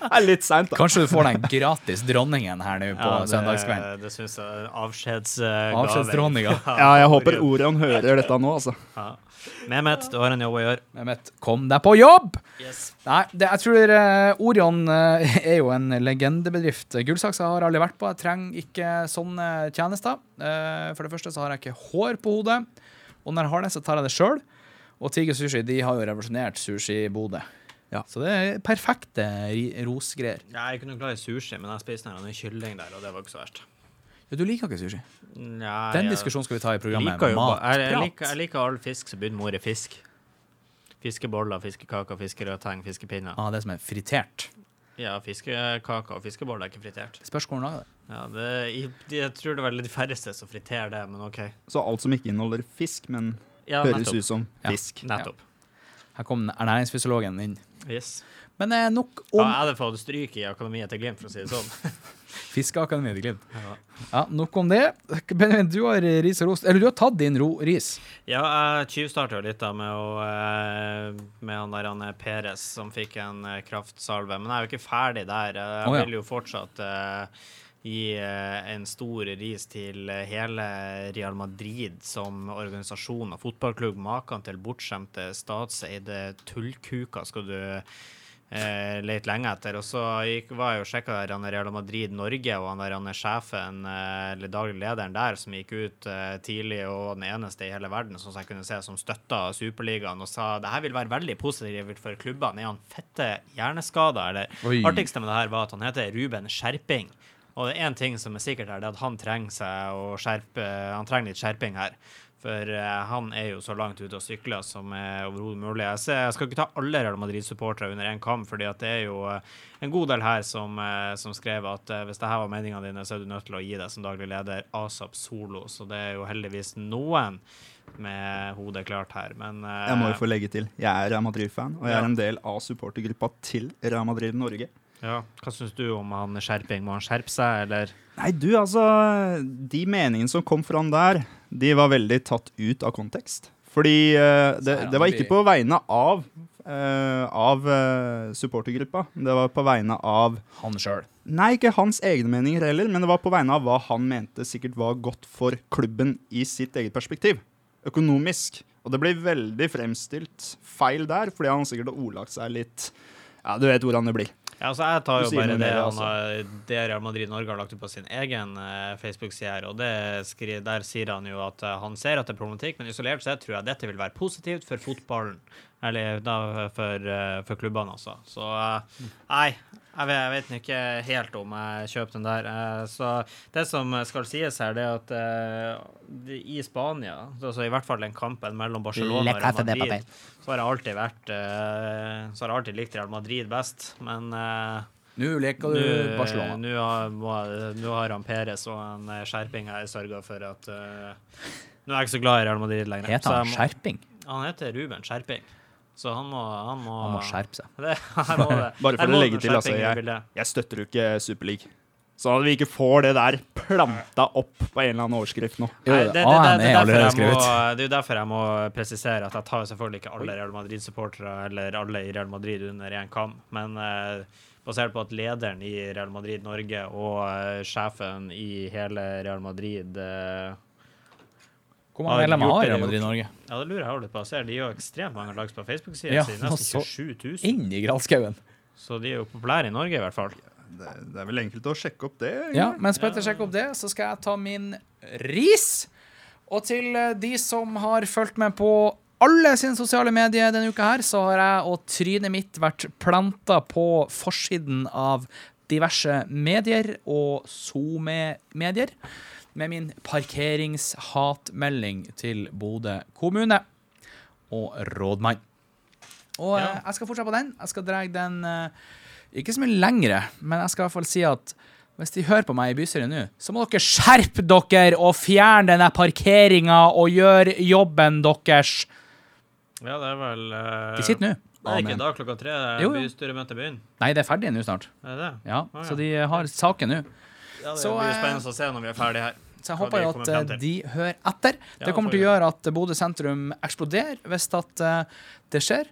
det er litt seint, da. Kanskje du får den gratis dronningen her nå på Ja, søndagskvelden. det, syns jeg avskjedsgave. Avskjedsdronninga. Ja, jeg håper Orion hører dette nå, altså. Ja. Mehmet, du har en jobb å gjøre. Mehmet, kom deg på jobb! Yes. Nei, det, jeg tror uh, Orion uh, er jo en legendebedrift. Gullsaksa har aldri vært på. Jeg trenger ikke sånne tjenester. Uh, for det første så har jeg ikke hår på hodet. Og når jeg har det, så tar jeg det sjøl. Og Tiger Sushi de har jo revolusjonert sushi i Bodø. Ja. Så det er perfekte rosgreier. Ja, jeg kunne glad i sushi, men jeg spiste en kylling der, og det var ikke så verst. Ja, du liker ikke sushi? Nei, Den diskusjonen skal vi ta i programmet liker jo, jeg, jeg, liker, jeg liker all fisk som begynner med ordet fisk. Fiskeboller, fiskekaker, fiskerødteng, fiskepinner. Ah, det som er fritert. Ja, fiskekaker og fiskeboller er ikke fritert. Spørs hvordan lager det. Ja, det, jeg, jeg tror det er de færreste som friterer det, men OK. Så alt som ikke inneholder fisk, men Ja, høres nettopp. ut som Ja. fisk. Nettopp. Her kom ernæringsfysiologen inn. Yes. Men eh, nok Ja, er jeg hadde fått stryk i Akademiet til Glimt, for å si det sånn. Fiskeakademiet til Glimt. Ja. Ja, nok om det. Benjamin, du har ris og rost. Eller du har tatt din ro ris. Ja, jeg tyvstarta litt da med, å, eh, med han der han eh, Peres som fikk en kraftsalve, men jeg er jo ikke ferdig der. Jeg oh, ja. vil jo fortsatt eh, gi eh, en stor ris til eh, hele Real Madrid som organisasjon og fotballklubb. Maken til bortskjemte statseide tullkuker skal du eh, lete lenge etter. Og så gikk, var jeg og sjekka Real Madrid Norge, og han der han er sjefen, eh, eller daglig lederen der, som gikk ut eh, tidlig og den eneste i hele verden som jeg kunne se som støtta Superligaen og sa det her vil være veldig positivt for klubbene. Er han fette hjerneskada, eller? Artigste med det her var at han heter Ruben Skjerping. Og det er én ting som er sikkert her, det er at han trenger seg å skjerpe Han trenger litt skjerping her. For eh, han er jo så langt ute og sykler som er overhodet mulig. Jeg, ser, jeg skal ikke ta alle Real Madrid-supportere under én kam, fordi det er jo eh, en god del her som, eh, som skrev at hvis dette var meningene dine, så er du nødt til å gi deg som daglig leder ASAP solo. Så det er jo heldigvis noen med hodet klart her. Men Jeg må jo få legge til. Jeg er Real Madrid-fan, og jeg er en del av supportergruppa til Real Madrid Norge. Ja, hva syns du om han Skjerping? Må han skjerpe seg, eller? Nei, du, altså De meningene som kom fram der, de var veldig tatt ut av kontekst. Fordi uh, det, det var ikke på vegne av uh, av uh, supportergruppa. Det var på vegne av Han sjøl. Nei, ikke hans egne meninger heller, men det var på vegne av hva han mente sikkert var godt for klubben i sitt eget perspektiv. Økonomisk. Og det blir veldig fremstilt feil der, fordi han sikkert har ordlagt seg litt Ja, du vet hvordan det blir. Ja, altså Jeg tar jo bare det, altså. han det Real Madrid Norge har lagt ut på sin egen eh, Facebook-side, her, og det skri, der sier han jo at eh, han ser at det er problematikk, men isolert sett tror jeg dette vil være positivt for fotballen. Eller da for, eh, for klubbene, altså. Så nei, jeg vet, jeg vet ikke helt om jeg kjøper den der. Eh, så det som skal sies her, det er at eh, i Spania, altså i hvert fall den kampen mellom Barcelona og Real Madrid, så har jeg alltid vært eh, Så har jeg alltid likt Real Madrid best, men Nå leker du nå Barcelona. nå har, nå har han Peres og en skjerping her sørga for at uh, Nå er jeg ikke så glad i Real Madrid lenger. Heter så han jeg Skjerping? Han heter Ruben Skjerping. Så han må Han må, Han må skjerpe seg. Det, må det, Bare for å legge til, altså. Jeg, jeg støtter jo ikke Superleague. Sånn at vi ikke får det der planta opp på en eller annen overskrift nå. Nei, det, skrevet. det er jo derfor jeg må presisere at jeg tar selvfølgelig ikke alle Real Madrid-supportere eller alle i Real Madrid under én kam, men eh, basert på at lederen i Real Madrid Norge og eh, sjefen i hele Real Madrid eh, Hvor mange medlemmer har Real Madrid. Norge? Ja, det lurer jeg litt på. Jeg ser de har ekstremt mange likes på Facebook-siden Ja, si. nesten så- 27 000. Inn i granskauen. Så de er jo populære i Norge, i hvert fall. Det, det er vel enkelt å sjekke opp det. Ja, mens Petter sjekker opp det, så skal jeg ta min ris. Og til eh, de som har fulgt med på alle sine sosiale medier denne uka her, så har jeg og trynet mitt vært planta på forsiden av diverse medier og SoMe-medier med min parkeringshatmelding til Bodø kommune og rådmann. Og eh, Ja. jeg skal fortsette på den. Jeg skal dra den eh, ikke så mye lengre, men jeg skal i hvert fall si at hvis de hører på meg i bystyret nå, så må dere skjerpe dere og fjerne denne parkeringa og gjøre jobben deres. Ja, det er vel uh, De sitter nå. Det er ikke da klokka tre Det bystyremøtet begynner? Nei, det er ferdig nå snart. Er det? Ja, Ah, ja. Så de har saken nå. Ja, det Så, blir spennende å se når vi er ferdige her. Så jeg håper jo at eh, de hører etter. Ja, Det kommer til å gjøre at Bodø sentrum eksploderer hvis at eh, det skjer.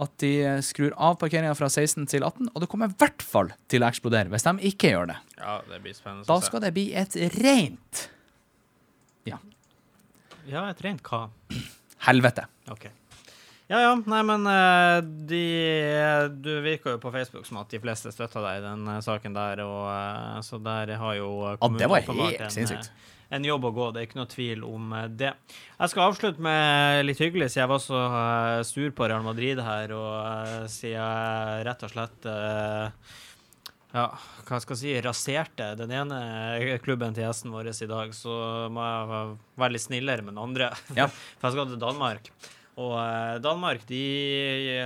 At de eh, skrur av parkeringa fra 16 til 18. Og det kommer i hvert fall til å eksplodere hvis de ikke gjør det. Ja, det blir spennende Da skal det bli et rent Ja, Ja, et rent hva? helvete. OK. Ja, ja. Nei, men eh, de Du virker jo på Facebook som at de fleste støtter deg i den eh, saken der, og eh, så der har jo kommunen Ja, det var helt en, sinnssykt. eh, En jobb å gå, det er ikke noe tvil om eh, det. Jeg skal avslutte med litt hyggelig, siden jeg var så eh, sur på Real Madrid her, og eh, siden jeg rett og slett eh, ja, hva skal jeg si, raserte den ene klubben til gjesten vår i dag, så må jeg være litt snillere med den andre. Ja. For jeg skal til Danmark. Og eh, Danmark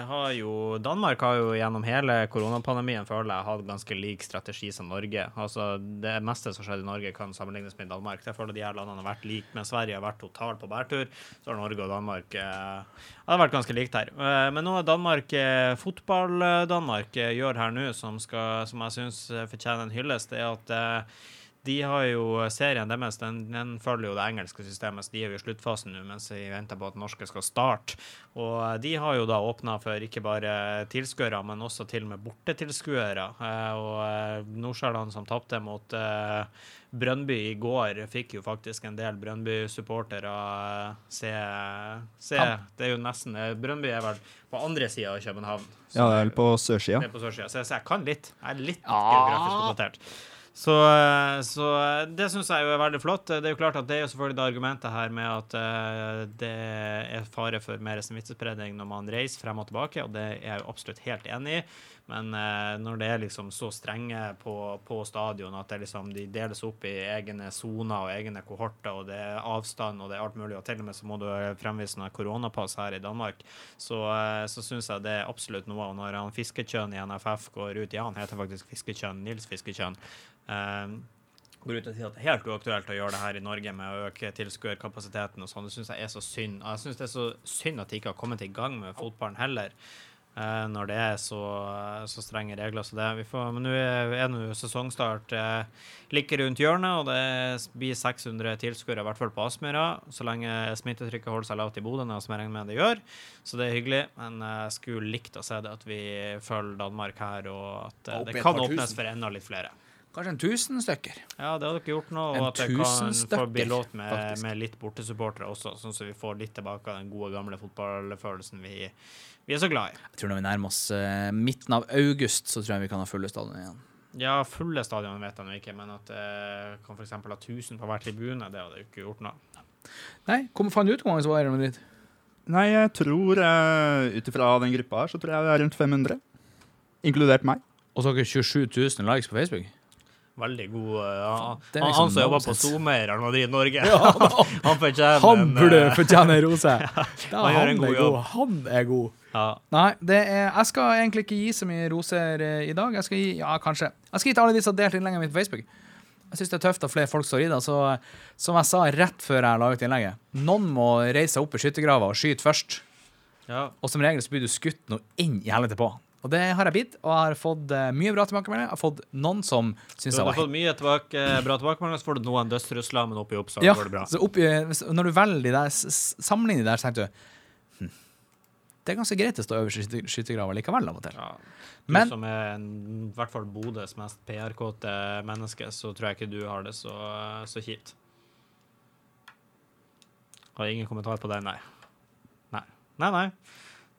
har jo Danmark har jo gjennom hele koronapandemien føler jeg hatt ganske lik strategi som Norge. Altså Det meste som skjedde i Norge, kan sammenlignes med Danmark. Jeg føler de her landene har vært like, men Sverige har vært totalt på bærtur. Så har Norge og Danmark eh, har vært ganske likt her. Eh, men noe Danmark, eh, fotball-Danmark gjør her nå, som, som jeg syns fortjener en hyllest, det er at eh, de har jo serien deres, den, den følger jo det engelske systemet, så de er jo i sluttfasen nå mens vi venter på at norske skal starte. Og eh, de har jo da åpna for ikke bare tilskuere, men også til og med bortetilskuere. Eh, og eh, Nordsjælland som tapte mot eh, Brønnby i går, fikk jo faktisk en del Brønnby-supportere eh, se, se Det er jo nesten eh, Brønnby er vel på andre sida av København. så Ja, det er vel på sørsida. Så, jeg- så jeg kan litt. Jeg er litt Ja. geografisk oppdatert. Så, eh, så eh, det syns jeg jo er veldig flott. Det er jo klart at det er jo selvfølgelig det argumentet her med at eh, det er fare for mer smittespredning når man reiser frem og tilbake, og det er jeg jo absolutt helt enig i. Men når det er liksom så strenge på, på stadion at liksom, de deles opp i egne soner og egne kohorter, og det er avstand og det er alt mulig, og til og med så må du fremvise noe koronapass her i Danmark, så, så syns jeg det er absolutt noe. Og når han Fiskekjønn i NFF går ut, ja, han heter faktisk Fiskekjønn, Nils Fiskekjønn, går ut og sier at det er helt uaktuelt å gjøre det her i Norge med å øke tilskuerkapasiteten og sånn. Det syns jeg er så synd. Jeg syns det er så synd at de ikke har kommet i gang med fotballen heller. eh, når det er så, så strenge regler. Så det, vi får, men nå er nå sesongstart eh, like rundt hjørnet, og det blir 600 tilskuere, i hvert fall på Aspmyra, så lenge smittetrykket holder seg lavt i Bodø, som jeg regner med det gjør. Så det er hyggelig. Men jeg skulle likt å se det, at vi følger Danmark her, og at eh, det kan åpnes for enda litt flere. Kanskje en tusen stykker. Ja, det hadde dere gjort nå, En og at det kan få bli stykker, låt med, faktisk. med litt bortesupportere også, sånn at vi får litt tilbake av den gode, gamle fotballfølelsen vi, vi er så glad i. Jeg tror når vi nærmer oss uh, midten av august, så tror jeg vi kan ha fulle stadion igjen. Ja, fulle stadion vet jeg nå ikke, men at det kan f.eks. ha 1000 på hver tribune, det hadde jeg ikke gjort noe. Nei, kom, fant du ut hvor mange som var i Real Madrid? Nei, jeg tror uh, ut ifra den gruppa her, så tror jeg det er rundt 500. Inkludert meg. Og så har dere 27 000 likes på Facebook? Veldig god uh, han, er han, liksom han som jobber på. SoMe i Real Madrid Norge. han fortjener Han burde eh, fortjene rose. Ja, han han, en god er. Han er god. ja. Nei, det er, jeg skal egentlig ikke gi så mye roser eh, i dag. Jeg skal gi, ja, kanskje. Jeg skal gi til alle de som har delt innlegget mitt på Facebook. Jeg syns det er tøft at flere folk står i det. Så, som jeg sa rett før jeg la ut innlegget, noen må reise seg opp i skyttergrava og skyte først. ja. Og som regel så blir du skutt noe inn i helvete på. Og det har jeg bitt, og jeg har fått eh, mye bra tilbakemeldinger. Jeg har fått noen som syns Du har fått mye tilbake, bra tilbakemeldinger, så får du noen dødstrusler, men oppi opp så Ja, går det bra. så oppi, når du velger de der, sammenligner de der, så tenker du hm, Det er ganske greit å stå øverst i skyttergrava likevel av og til. Ja. Du Men- som er en, i hvert fall Bodøs mest PR-kåte menneske, så tror jeg ikke du har det så, så kjipt. Har ingen kommentar på det, nei. Nei, nei. nei.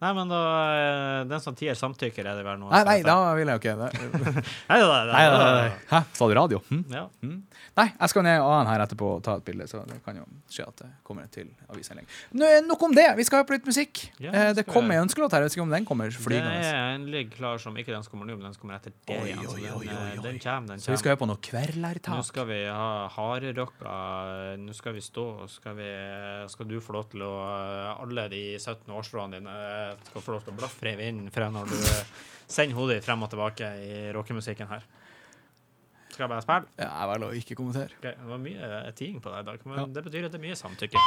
Nei, men da eh, Den som tier samtykker, er det vel noe Nei, nei, da vil jeg jo ikke. Det- Nei, da, da, nei. Hæ? Sa du radio? Hm? Ja. Nei, jeg skal ned A-en her etterpå og ta et bilde, så det kan jo skje at det kommer til avisinnlegg. Nå, Nok om det. Vi skal høre på litt musikk. Ja, Eh, det kommer en ønskelåt her. Jeg vet ikke om den kommer flygende. Det er er endelig klar som ikke den som kommer nå, men den som kommer etter det Oi, igjen. Så oi, den, oi, oi, den oi. den kommer, Så vi skal kommer. høre på noe Nå kvelertak. skal vi ha harerocka, Nå skal vi stå, og skal, vi, skal du få lov til å Alle de 17 årsrådene dine eh, skal få lov til å blafre i vinden fra når du eh, sender hodet ditt frem og tilbake i rockemusikken her. Skal jeg bare spille? Ja, jeg velger å ikke kommentere. Okay, det var mye eh, tiing på deg i dag, men Ja. det betyr at det er mye samtykke.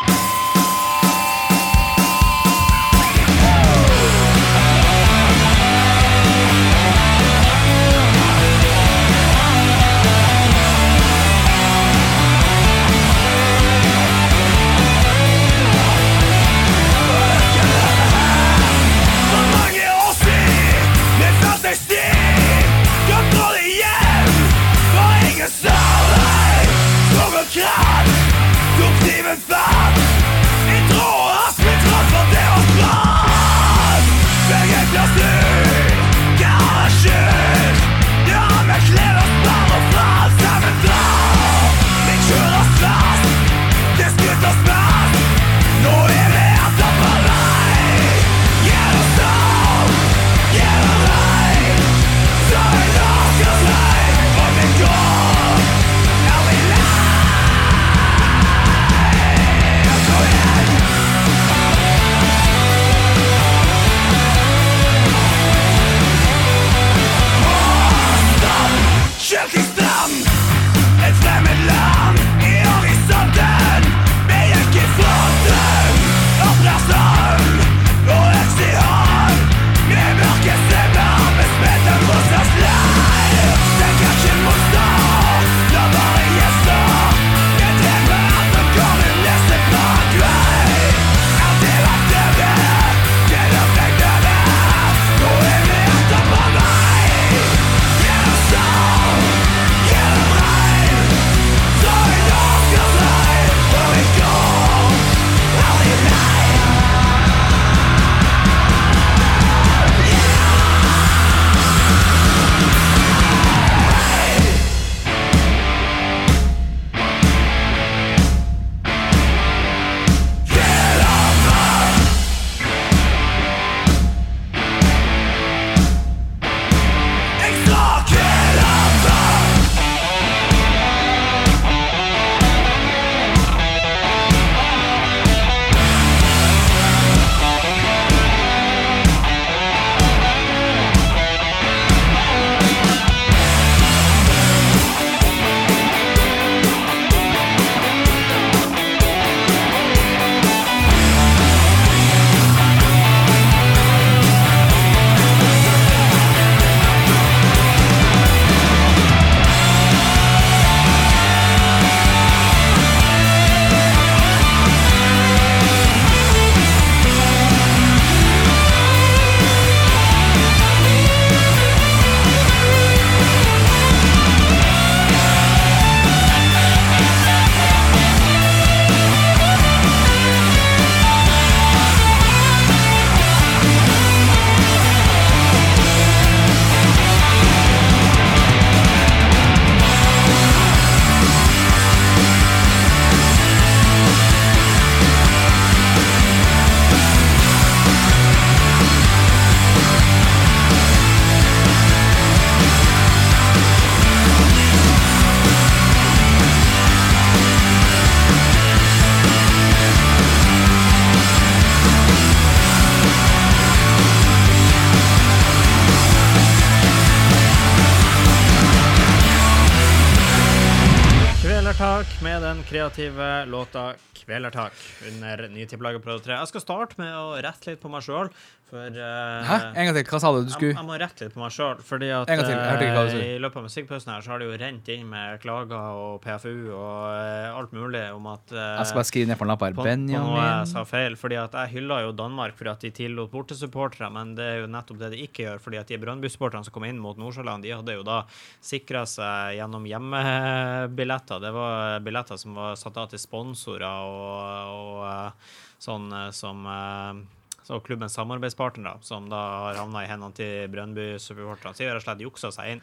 Kreative låta 'Kvelertak' under nye på Prøve 3. Jeg skal starte med å rette litt på meg sjøl, for eh, Hæ? En gang til. Hva sa du? Du jeg, skulle jeg må rette litt på meg sjøl, fordi at En gang til, jeg hørte ikke hva du eh, sa. i løpet av musikkpausen her så har det jo rent inn med klager og PFU og uh, alt mulig om at uh, Jeg skal bare skrive ned på en lapp her. på, på noe jeg sa feil. fordi at Jeg hylla jo Danmark fordi at de tillot bortesupportere, men det er jo nettopp det de ikke gjør. fordi at de Brønnby-supporterne som kom inn mot Nordsjøland, de hadde jo da sikra seg gjennom hjemmebilletter. Det var billetter som var satt av til sponsorer og, og og sånn eh, som eh, så klubbens samarbeidspartnere, som da har havna i hendene til Brønnby supporterne. Så de har slett juksa seg inn.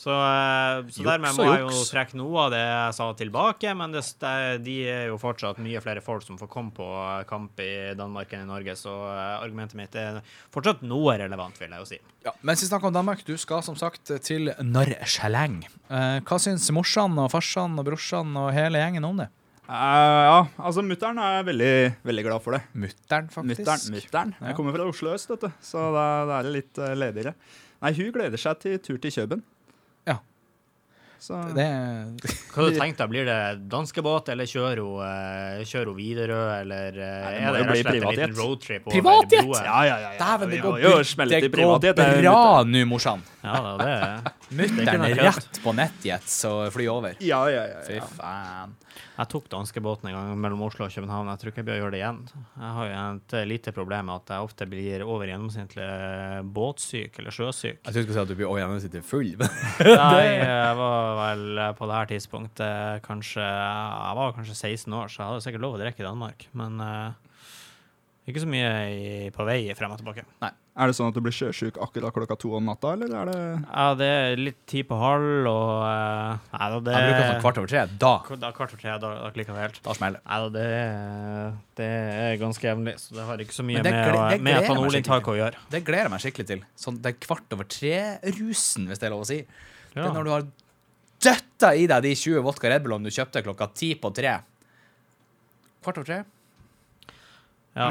Så, eh, så dermed må jeg jo trekke noe av det jeg sa tilbake, men det, de er jo fortsatt mye flere folk som får komme på eh, kamp i Danmark enn i Norge, så eh, argumentet mitt er fortsatt noe relevant, vil jeg jo si. Ja, mens vi snakker om Danmark, du skal som sagt til Narcheleng. Eh, hva syns morsan og farsan og brorsan og hele gjengen om det? Eh, ja, altså mutter'n er veldig, veldig glad for det. Mutter'n, faktisk. Mutteren, mutteren. Ja. Jeg kommer fra Oslo øst, vet du, så da, da er det litt uh, ledigere. Nei, hun gleder seg til tur til Kjøben. Ja. Så Det Hva har du tenkt da? blir det danskebåt, eller kjører hun, uh, kjører hun Widerøe, eller uh, Nei, det er det rett og slett en liten roadtrip over Privatjet? broen? Ja, ja, ja. ja. Dæven, det Vi går, har jo det går privatjet, det bra nå, morsan. Ja, det er Mutter'n er rett på nettjets og fly over. Ja, ja, ja. Fy faen. Jeg tok danskebåten en gang mellom Oslo og København. Jeg tror ikke jeg bør gjøre det igjen. Jeg har jo et lite problem med at jeg ofte blir over gjennomsnittlig båtsyk eller sjøsyk. Jeg trodde du skulle si at du blir over gjennomsnittlig full. Nei, jeg var vel på det her tidspunktet kanskje Jeg var kanskje 16 år, så jeg hadde sikkert lov å drikke i Danmark. Men uh, ikke så mye i, på vei frem og tilbake. Er det sånn at du blir sjøsjuk akkurat klokka to om natta, eller er det Ja, det er litt ti på halv, og uh, Nei da, det Jeg bruker sånn kvart over tre. Da, Da kvart over tre, da, da klikker det helt. da smeller det. Nei da, det, det er ganske jevnlig, så det har ikke så mye det med, å- det med etanolinntaket å gjøre. Det gleder jeg meg skikkelig til. Sånn det er kvart over tre-rusen, hvis det er lov å si. Det er når du har døtta i deg de 20 vodka Red Bullene du kjøpte klokka ti på tre. Kvart over tre. Ja,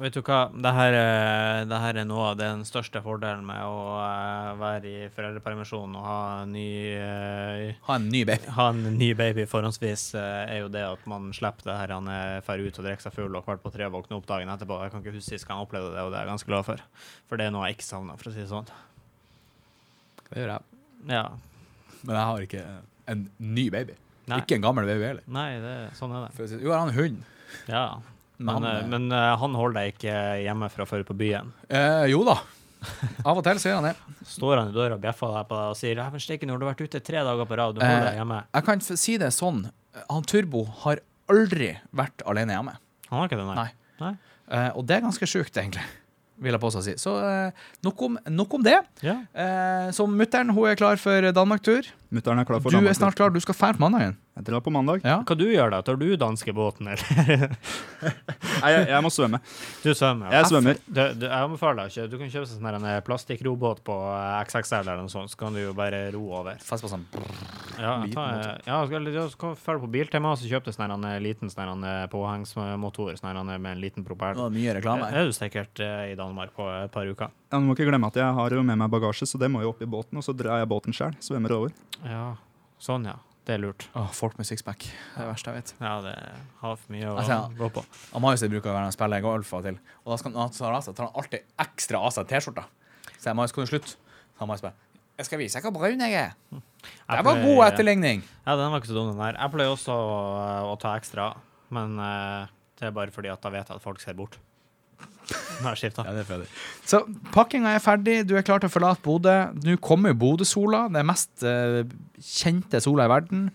vet du hva? Det her, er- det her er noe av den største fordelen med å eh, være i foreldrepermisjon og ha en ny, eh, Ha en ny baby. ha en ny baby forhåndsvis, eh, er jo det at man slipper det her han fer ut og drikker seg full og kvart på tre våkner opp dagen etterpå. Jeg kan ikke huske sist gang jeg opplevde det, og det er jeg ganske glad for. For det er noe jeg ikke savner, for å si det sånn. Det gjør jeg. Ja. Men jeg har ikke en ny baby. Nei. Ikke en gammel baby heller. Nei, det, sånn er det. Jo, jeg har en hund. Ja. Men, Han, eh, eh, men eh, han holder deg ikke hjemme fra før på byen. Eh, jo da. Av og til gjør han det. Står han i døra og bjeffer deg på deg og sier «Ja, men steike, nå har du vært ute tre dager på rad, du holder deg hjemme. Jeg kan si det sånn. Han Turbo har aldri vært alene hjemme. Han har ikke det, nei. Nei. Eh, og det er ganske sjukt, egentlig. Vil jeg påstå å si. Så eh, nok, om, nok om det. Ja. Eh, så mutter'n er klar for Danmark-tur. Mutter'n er klar for Du er snart klar. Du skal fære på mandagen. Jeg drar på mandag. Ja. Hva du gjør da? Tar du danskebåten, eller? Nei, jeg, jeg må svømme. Du svømmer? Jeg svømmer. Du, du, jeg anbefaler deg ikke. Du kan kjøpe sånn en plastikkrobåt på eh, XXL eller noe sånt, så kan du jo bare ro over. Fest på sånn Ja, ta, ja følge på Biltema, så kjøp deg sånn en liten sånn påhengsmotor sånn med en liten propell. Mye reklame. det. Er du sikkert eh, i Danmark på et par uker? Ja, du må ikke glemme at jeg har jo med meg bagasje, så det må jo opp i båten. Og så drar jeg båten sjøl. Svømmer over. Ja, sånn ja. Det er lurt. Åh, folk med sixpack. Det er det verste jeg vet. Ja, det har for mye å Altså, gå på. Amaius bruker å være og spille golf av til. Og da skal, han ta av seg, tar han alltid ekstra av seg T-skjorta. Så jeg Marius, kan du slutte? Så han Marius bare Jeg skal vise deg hvor brun jeg er. Det var god etterligning. Ja, den var ikke så dum, den der. Jeg pleier også å, å ta ekstra, men uh, det er bare fordi at da vet jeg at folk ser bort. Nå har jeg skifta. Ja, det er ferdig. Så pakkinga er ferdig, du er klar til å forlate Bodø. Nå kommer Bodø-sola, den mest uh, kjente sola i verden.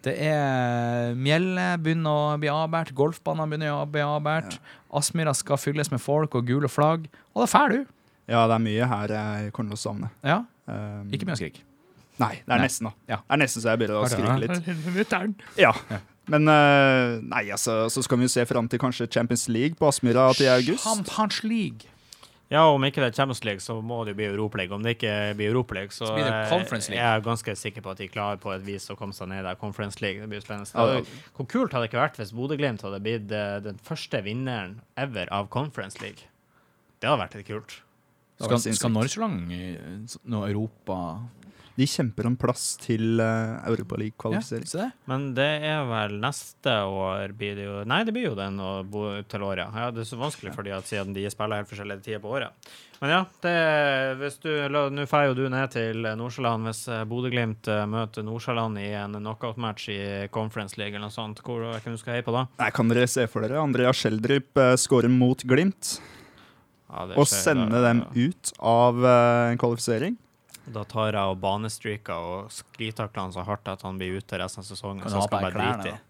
Det er Mjellet begynner å bli avbært, golfbanene begynner å bli avbært. Aspmyra skal fylles med folk og gule flagg. Og da drar du. Ja, det er mye her jeg kommer til å savne. Ja, Um, ikke mye å skrike. Nei, det er Nei. nesten, da. Ja. Det er nesten så jeg begynner å skrike litt. Ja. Men eh, nei, altså, så skal vi jo se fram til kanskje Champions League på Aspmyra til august. Champions League. Ja, om ikke det er Champions League, så må det jo bli Europaliga. Om det ikke blir Europaliga, så Så blir det eh, Conference League. jeg er ganske sikker på at de klarer på et vis å komme seg ned der. Conference League, det blir spennende. Ja, ja. Hvor kult hadde det ikke vært hvis Bodø-Glimt hadde blitt eh, den første vinneren ever av Conference League? Det hadde vært litt kult. Skal, skal Norge så langt nå Europa De kjemper om plass til uh, Ja, Europaliga-kvalifisering. Ja. Men det er vel neste år blir det jo Nei, det blir jo den til året. Ja, det er så vanskelig fordi at siden de spiller helt forskjellige tider på året. Men ja, det hvis du Nå drar jo du ned til Nordsjøland hvis eh, Bodø-Glimt eh, møter Nordsjøland i en knockout-match i Conference League eller noe sånt. Hvor hvem du skal heie på da? Nei, Kan dere se for dere Andrea Schjelderup uh, skåre mot Glimt Ja, og sende dem ut av eh, en kvalifisering? Da tar jeg og banestreaker og sklitakler han så hardt at han blir ute resten av sesongen. Kan Så han skal jeg bare drite i.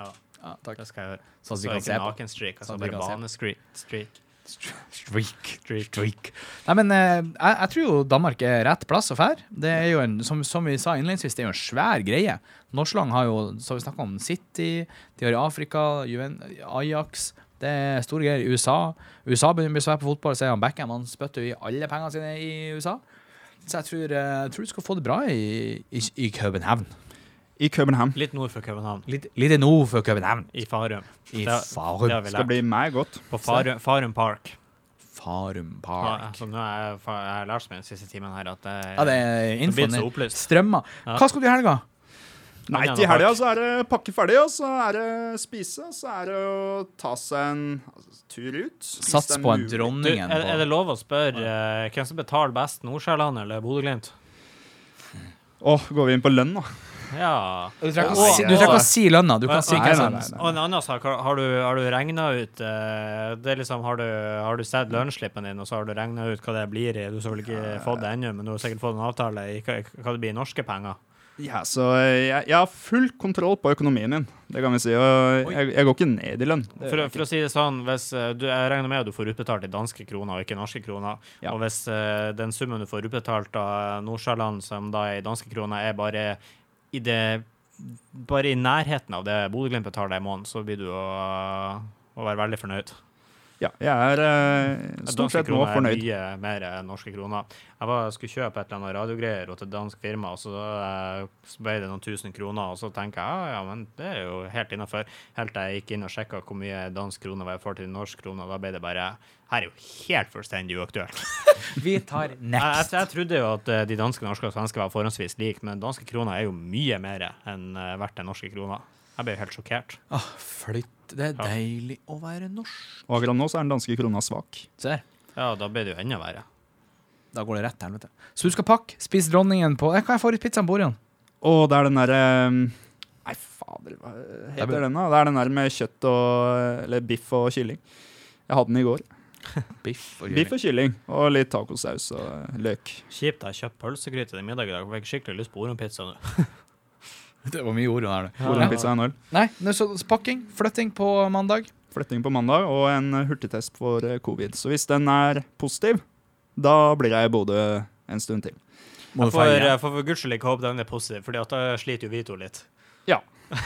Ja. Ja, takk. Det skal jeg gjøre. Så, Så ikke nakenstreak, altså bare banestreak. Streak. Streak. Nei, men eh, jeg, jeg tror jo Danmark er rett plass å fære. Det er jo en, som, som vi sa innledningsvis, det er jo en svær greie. Norsland har jo, så vi snakka om City, de har i Afrika, Juven, Ajax. Det er store greier i USA. USA begynner å bli svære på fotball, så er han Beckham. Han spytter jo i alle pengene sine i USA. Så jeg tror, eh, jeg tror du skal få det bra i, i, i København. I København. Litt nord for København. Litt, litt nord for København. I Farum. I Det- Farum. Det det Skal bli meg godt. På Farum, Farum Park. Farum Ja, Park. altså, nå har jeg, jeg har lært meg den siste timen her at det, Ja, det er infoen. Strømmer. Ja. Hva skal du i helga? Nei, til helga så er det pakke ferdig, og så er det spise. og Så er det å ta seg en altså, tur ut. Sats på en dronning. Er, er det lov å spørre uh, hvem som betaler best, Nordsjælland eller Bodø-Glimt? Åh, går vi inn på lønn, da? Ja. Du trenger ikke å si- å lønna. Du kan si hvem som. Og en annen sak, har, du, har du regna ut eh, Det er liksom, Har du, har du sett lønnsslippen din, og så har du regna ut hva det blir i Du har vel ikke fått det ennå, men du har sikkert fått en avtale i hva, hva det blir i norske penger? Ja, så jeg, jeg har full kontroll på økonomien min, det kan vi si. Og jeg, jeg går ikke ned i lønn. For, for å si det sånn, hvis eh, du, jeg regner med at du får utbetalt i danske kroner og ikke norske kroner. Ja. Og hvis uh, den summen du får utbetalt av Nordsjælland, som da er i danske kroner, er bare i det bare i nærheten av det Bodø-Glimt betaler i måneden, så blir du å, å være veldig fornøyd. Ja, jeg er eh, stort sett nå fornøyd. Danske kroner er mye mer enn norske kroner. Jeg var, skulle kjøpe et eller annet radiogreier og til et dansk firma, og så, eh, ble det noen tusen kroner, og så tenker jeg ja, ja, men det er jo helt innafor. Helt til jeg gikk inn og sjekka hvor mye dansk krone var i forhold til norsk krone, og da ble det bare Her er jo helt fullstendig uaktuelt. Vi tar Jeg, jeg, next. jeg trodde jo at eh, de danske, norske og svenske var forholdsvis like, men danske kroner er jo mye mer enn eh, verdt den norske krona. Jeg ble helt sjokkert. Ah, flytt. Det er Ja. deilig å være norsk. Og akkurat nå så er den danske krona svak. Ser. Ja, da ble det jo enda verre. Da går det rett til helvete. Så du skal pakke, spise dronningen på eh, Hva er favorittpizzaen på Orion? Å, det er den derre Nei, fader, hva Det er heter den, da? Det er den der med kjøtt og Eller biff og kylling. Jeg hadde den i går. Biff og Biff kylling. og kylling. Og litt tacosaus og løk. Kjipt, jeg har kjøpt pølsegryte til middag i dag. Jeg fikk skikkelig lyst på Orion-pizza nå. Det var mye Orion her, det. Orion-pizza er en øl. Nei, så så pakking. Flytting på mandag. Flytting på mandag og en eh, hurtigtest for eh, covid. Så hvis den er positiv, da blir jeg i Bodø en stund til. Jeg får, jeg får for guds skyld ikke håpe den er positiv, Fordi da sliter jo vi to litt. Ja.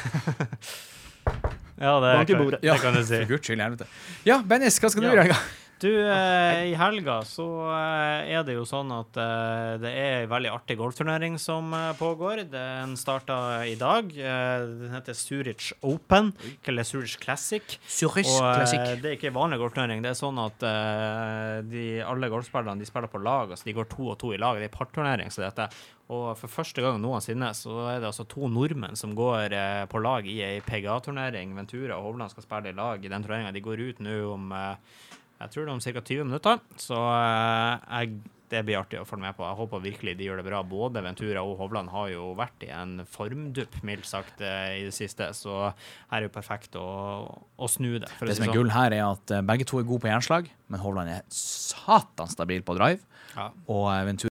ja, det, kan, det kan du si. For guds skyld, helvete. Ja, Bennis, hva skal du gjøre i helga? Du, eh, i helga så eh, er det jo sånn at eh, det er en veldig artig golfturnering som eh, pågår. Den starta i dag. Eh, den heter Zurich Open, eller Zurich Classic. Zurich Og eh, Classic. det er ikke vanlig golfturnering. Det er sånn at de, alle golfspillerne de spiller på lag. altså De går to og to i lag. Det er parturnering så dette. Og for første gang noensinne så er det altså to nordmenn som går på lag i ei PGA-turnering. Ventura og Hovland skal spille i lag i den turneringa. De går ut nå om eh, jeg tror det er om ca. 20 minutter. Så eh, jeg, det blir artig å følge med på. Jeg håper virkelig de gjør det bra. Både Ventura og Hovland har jo vært i en formdupp, mildt sagt, eh, i det siste. Så her er jo perfekt å, å snu det. Det som er sånn. gull her, er at eh, begge to er gode på jernslag, men Hovland er satan stabil på drive. Ja. Og Ventura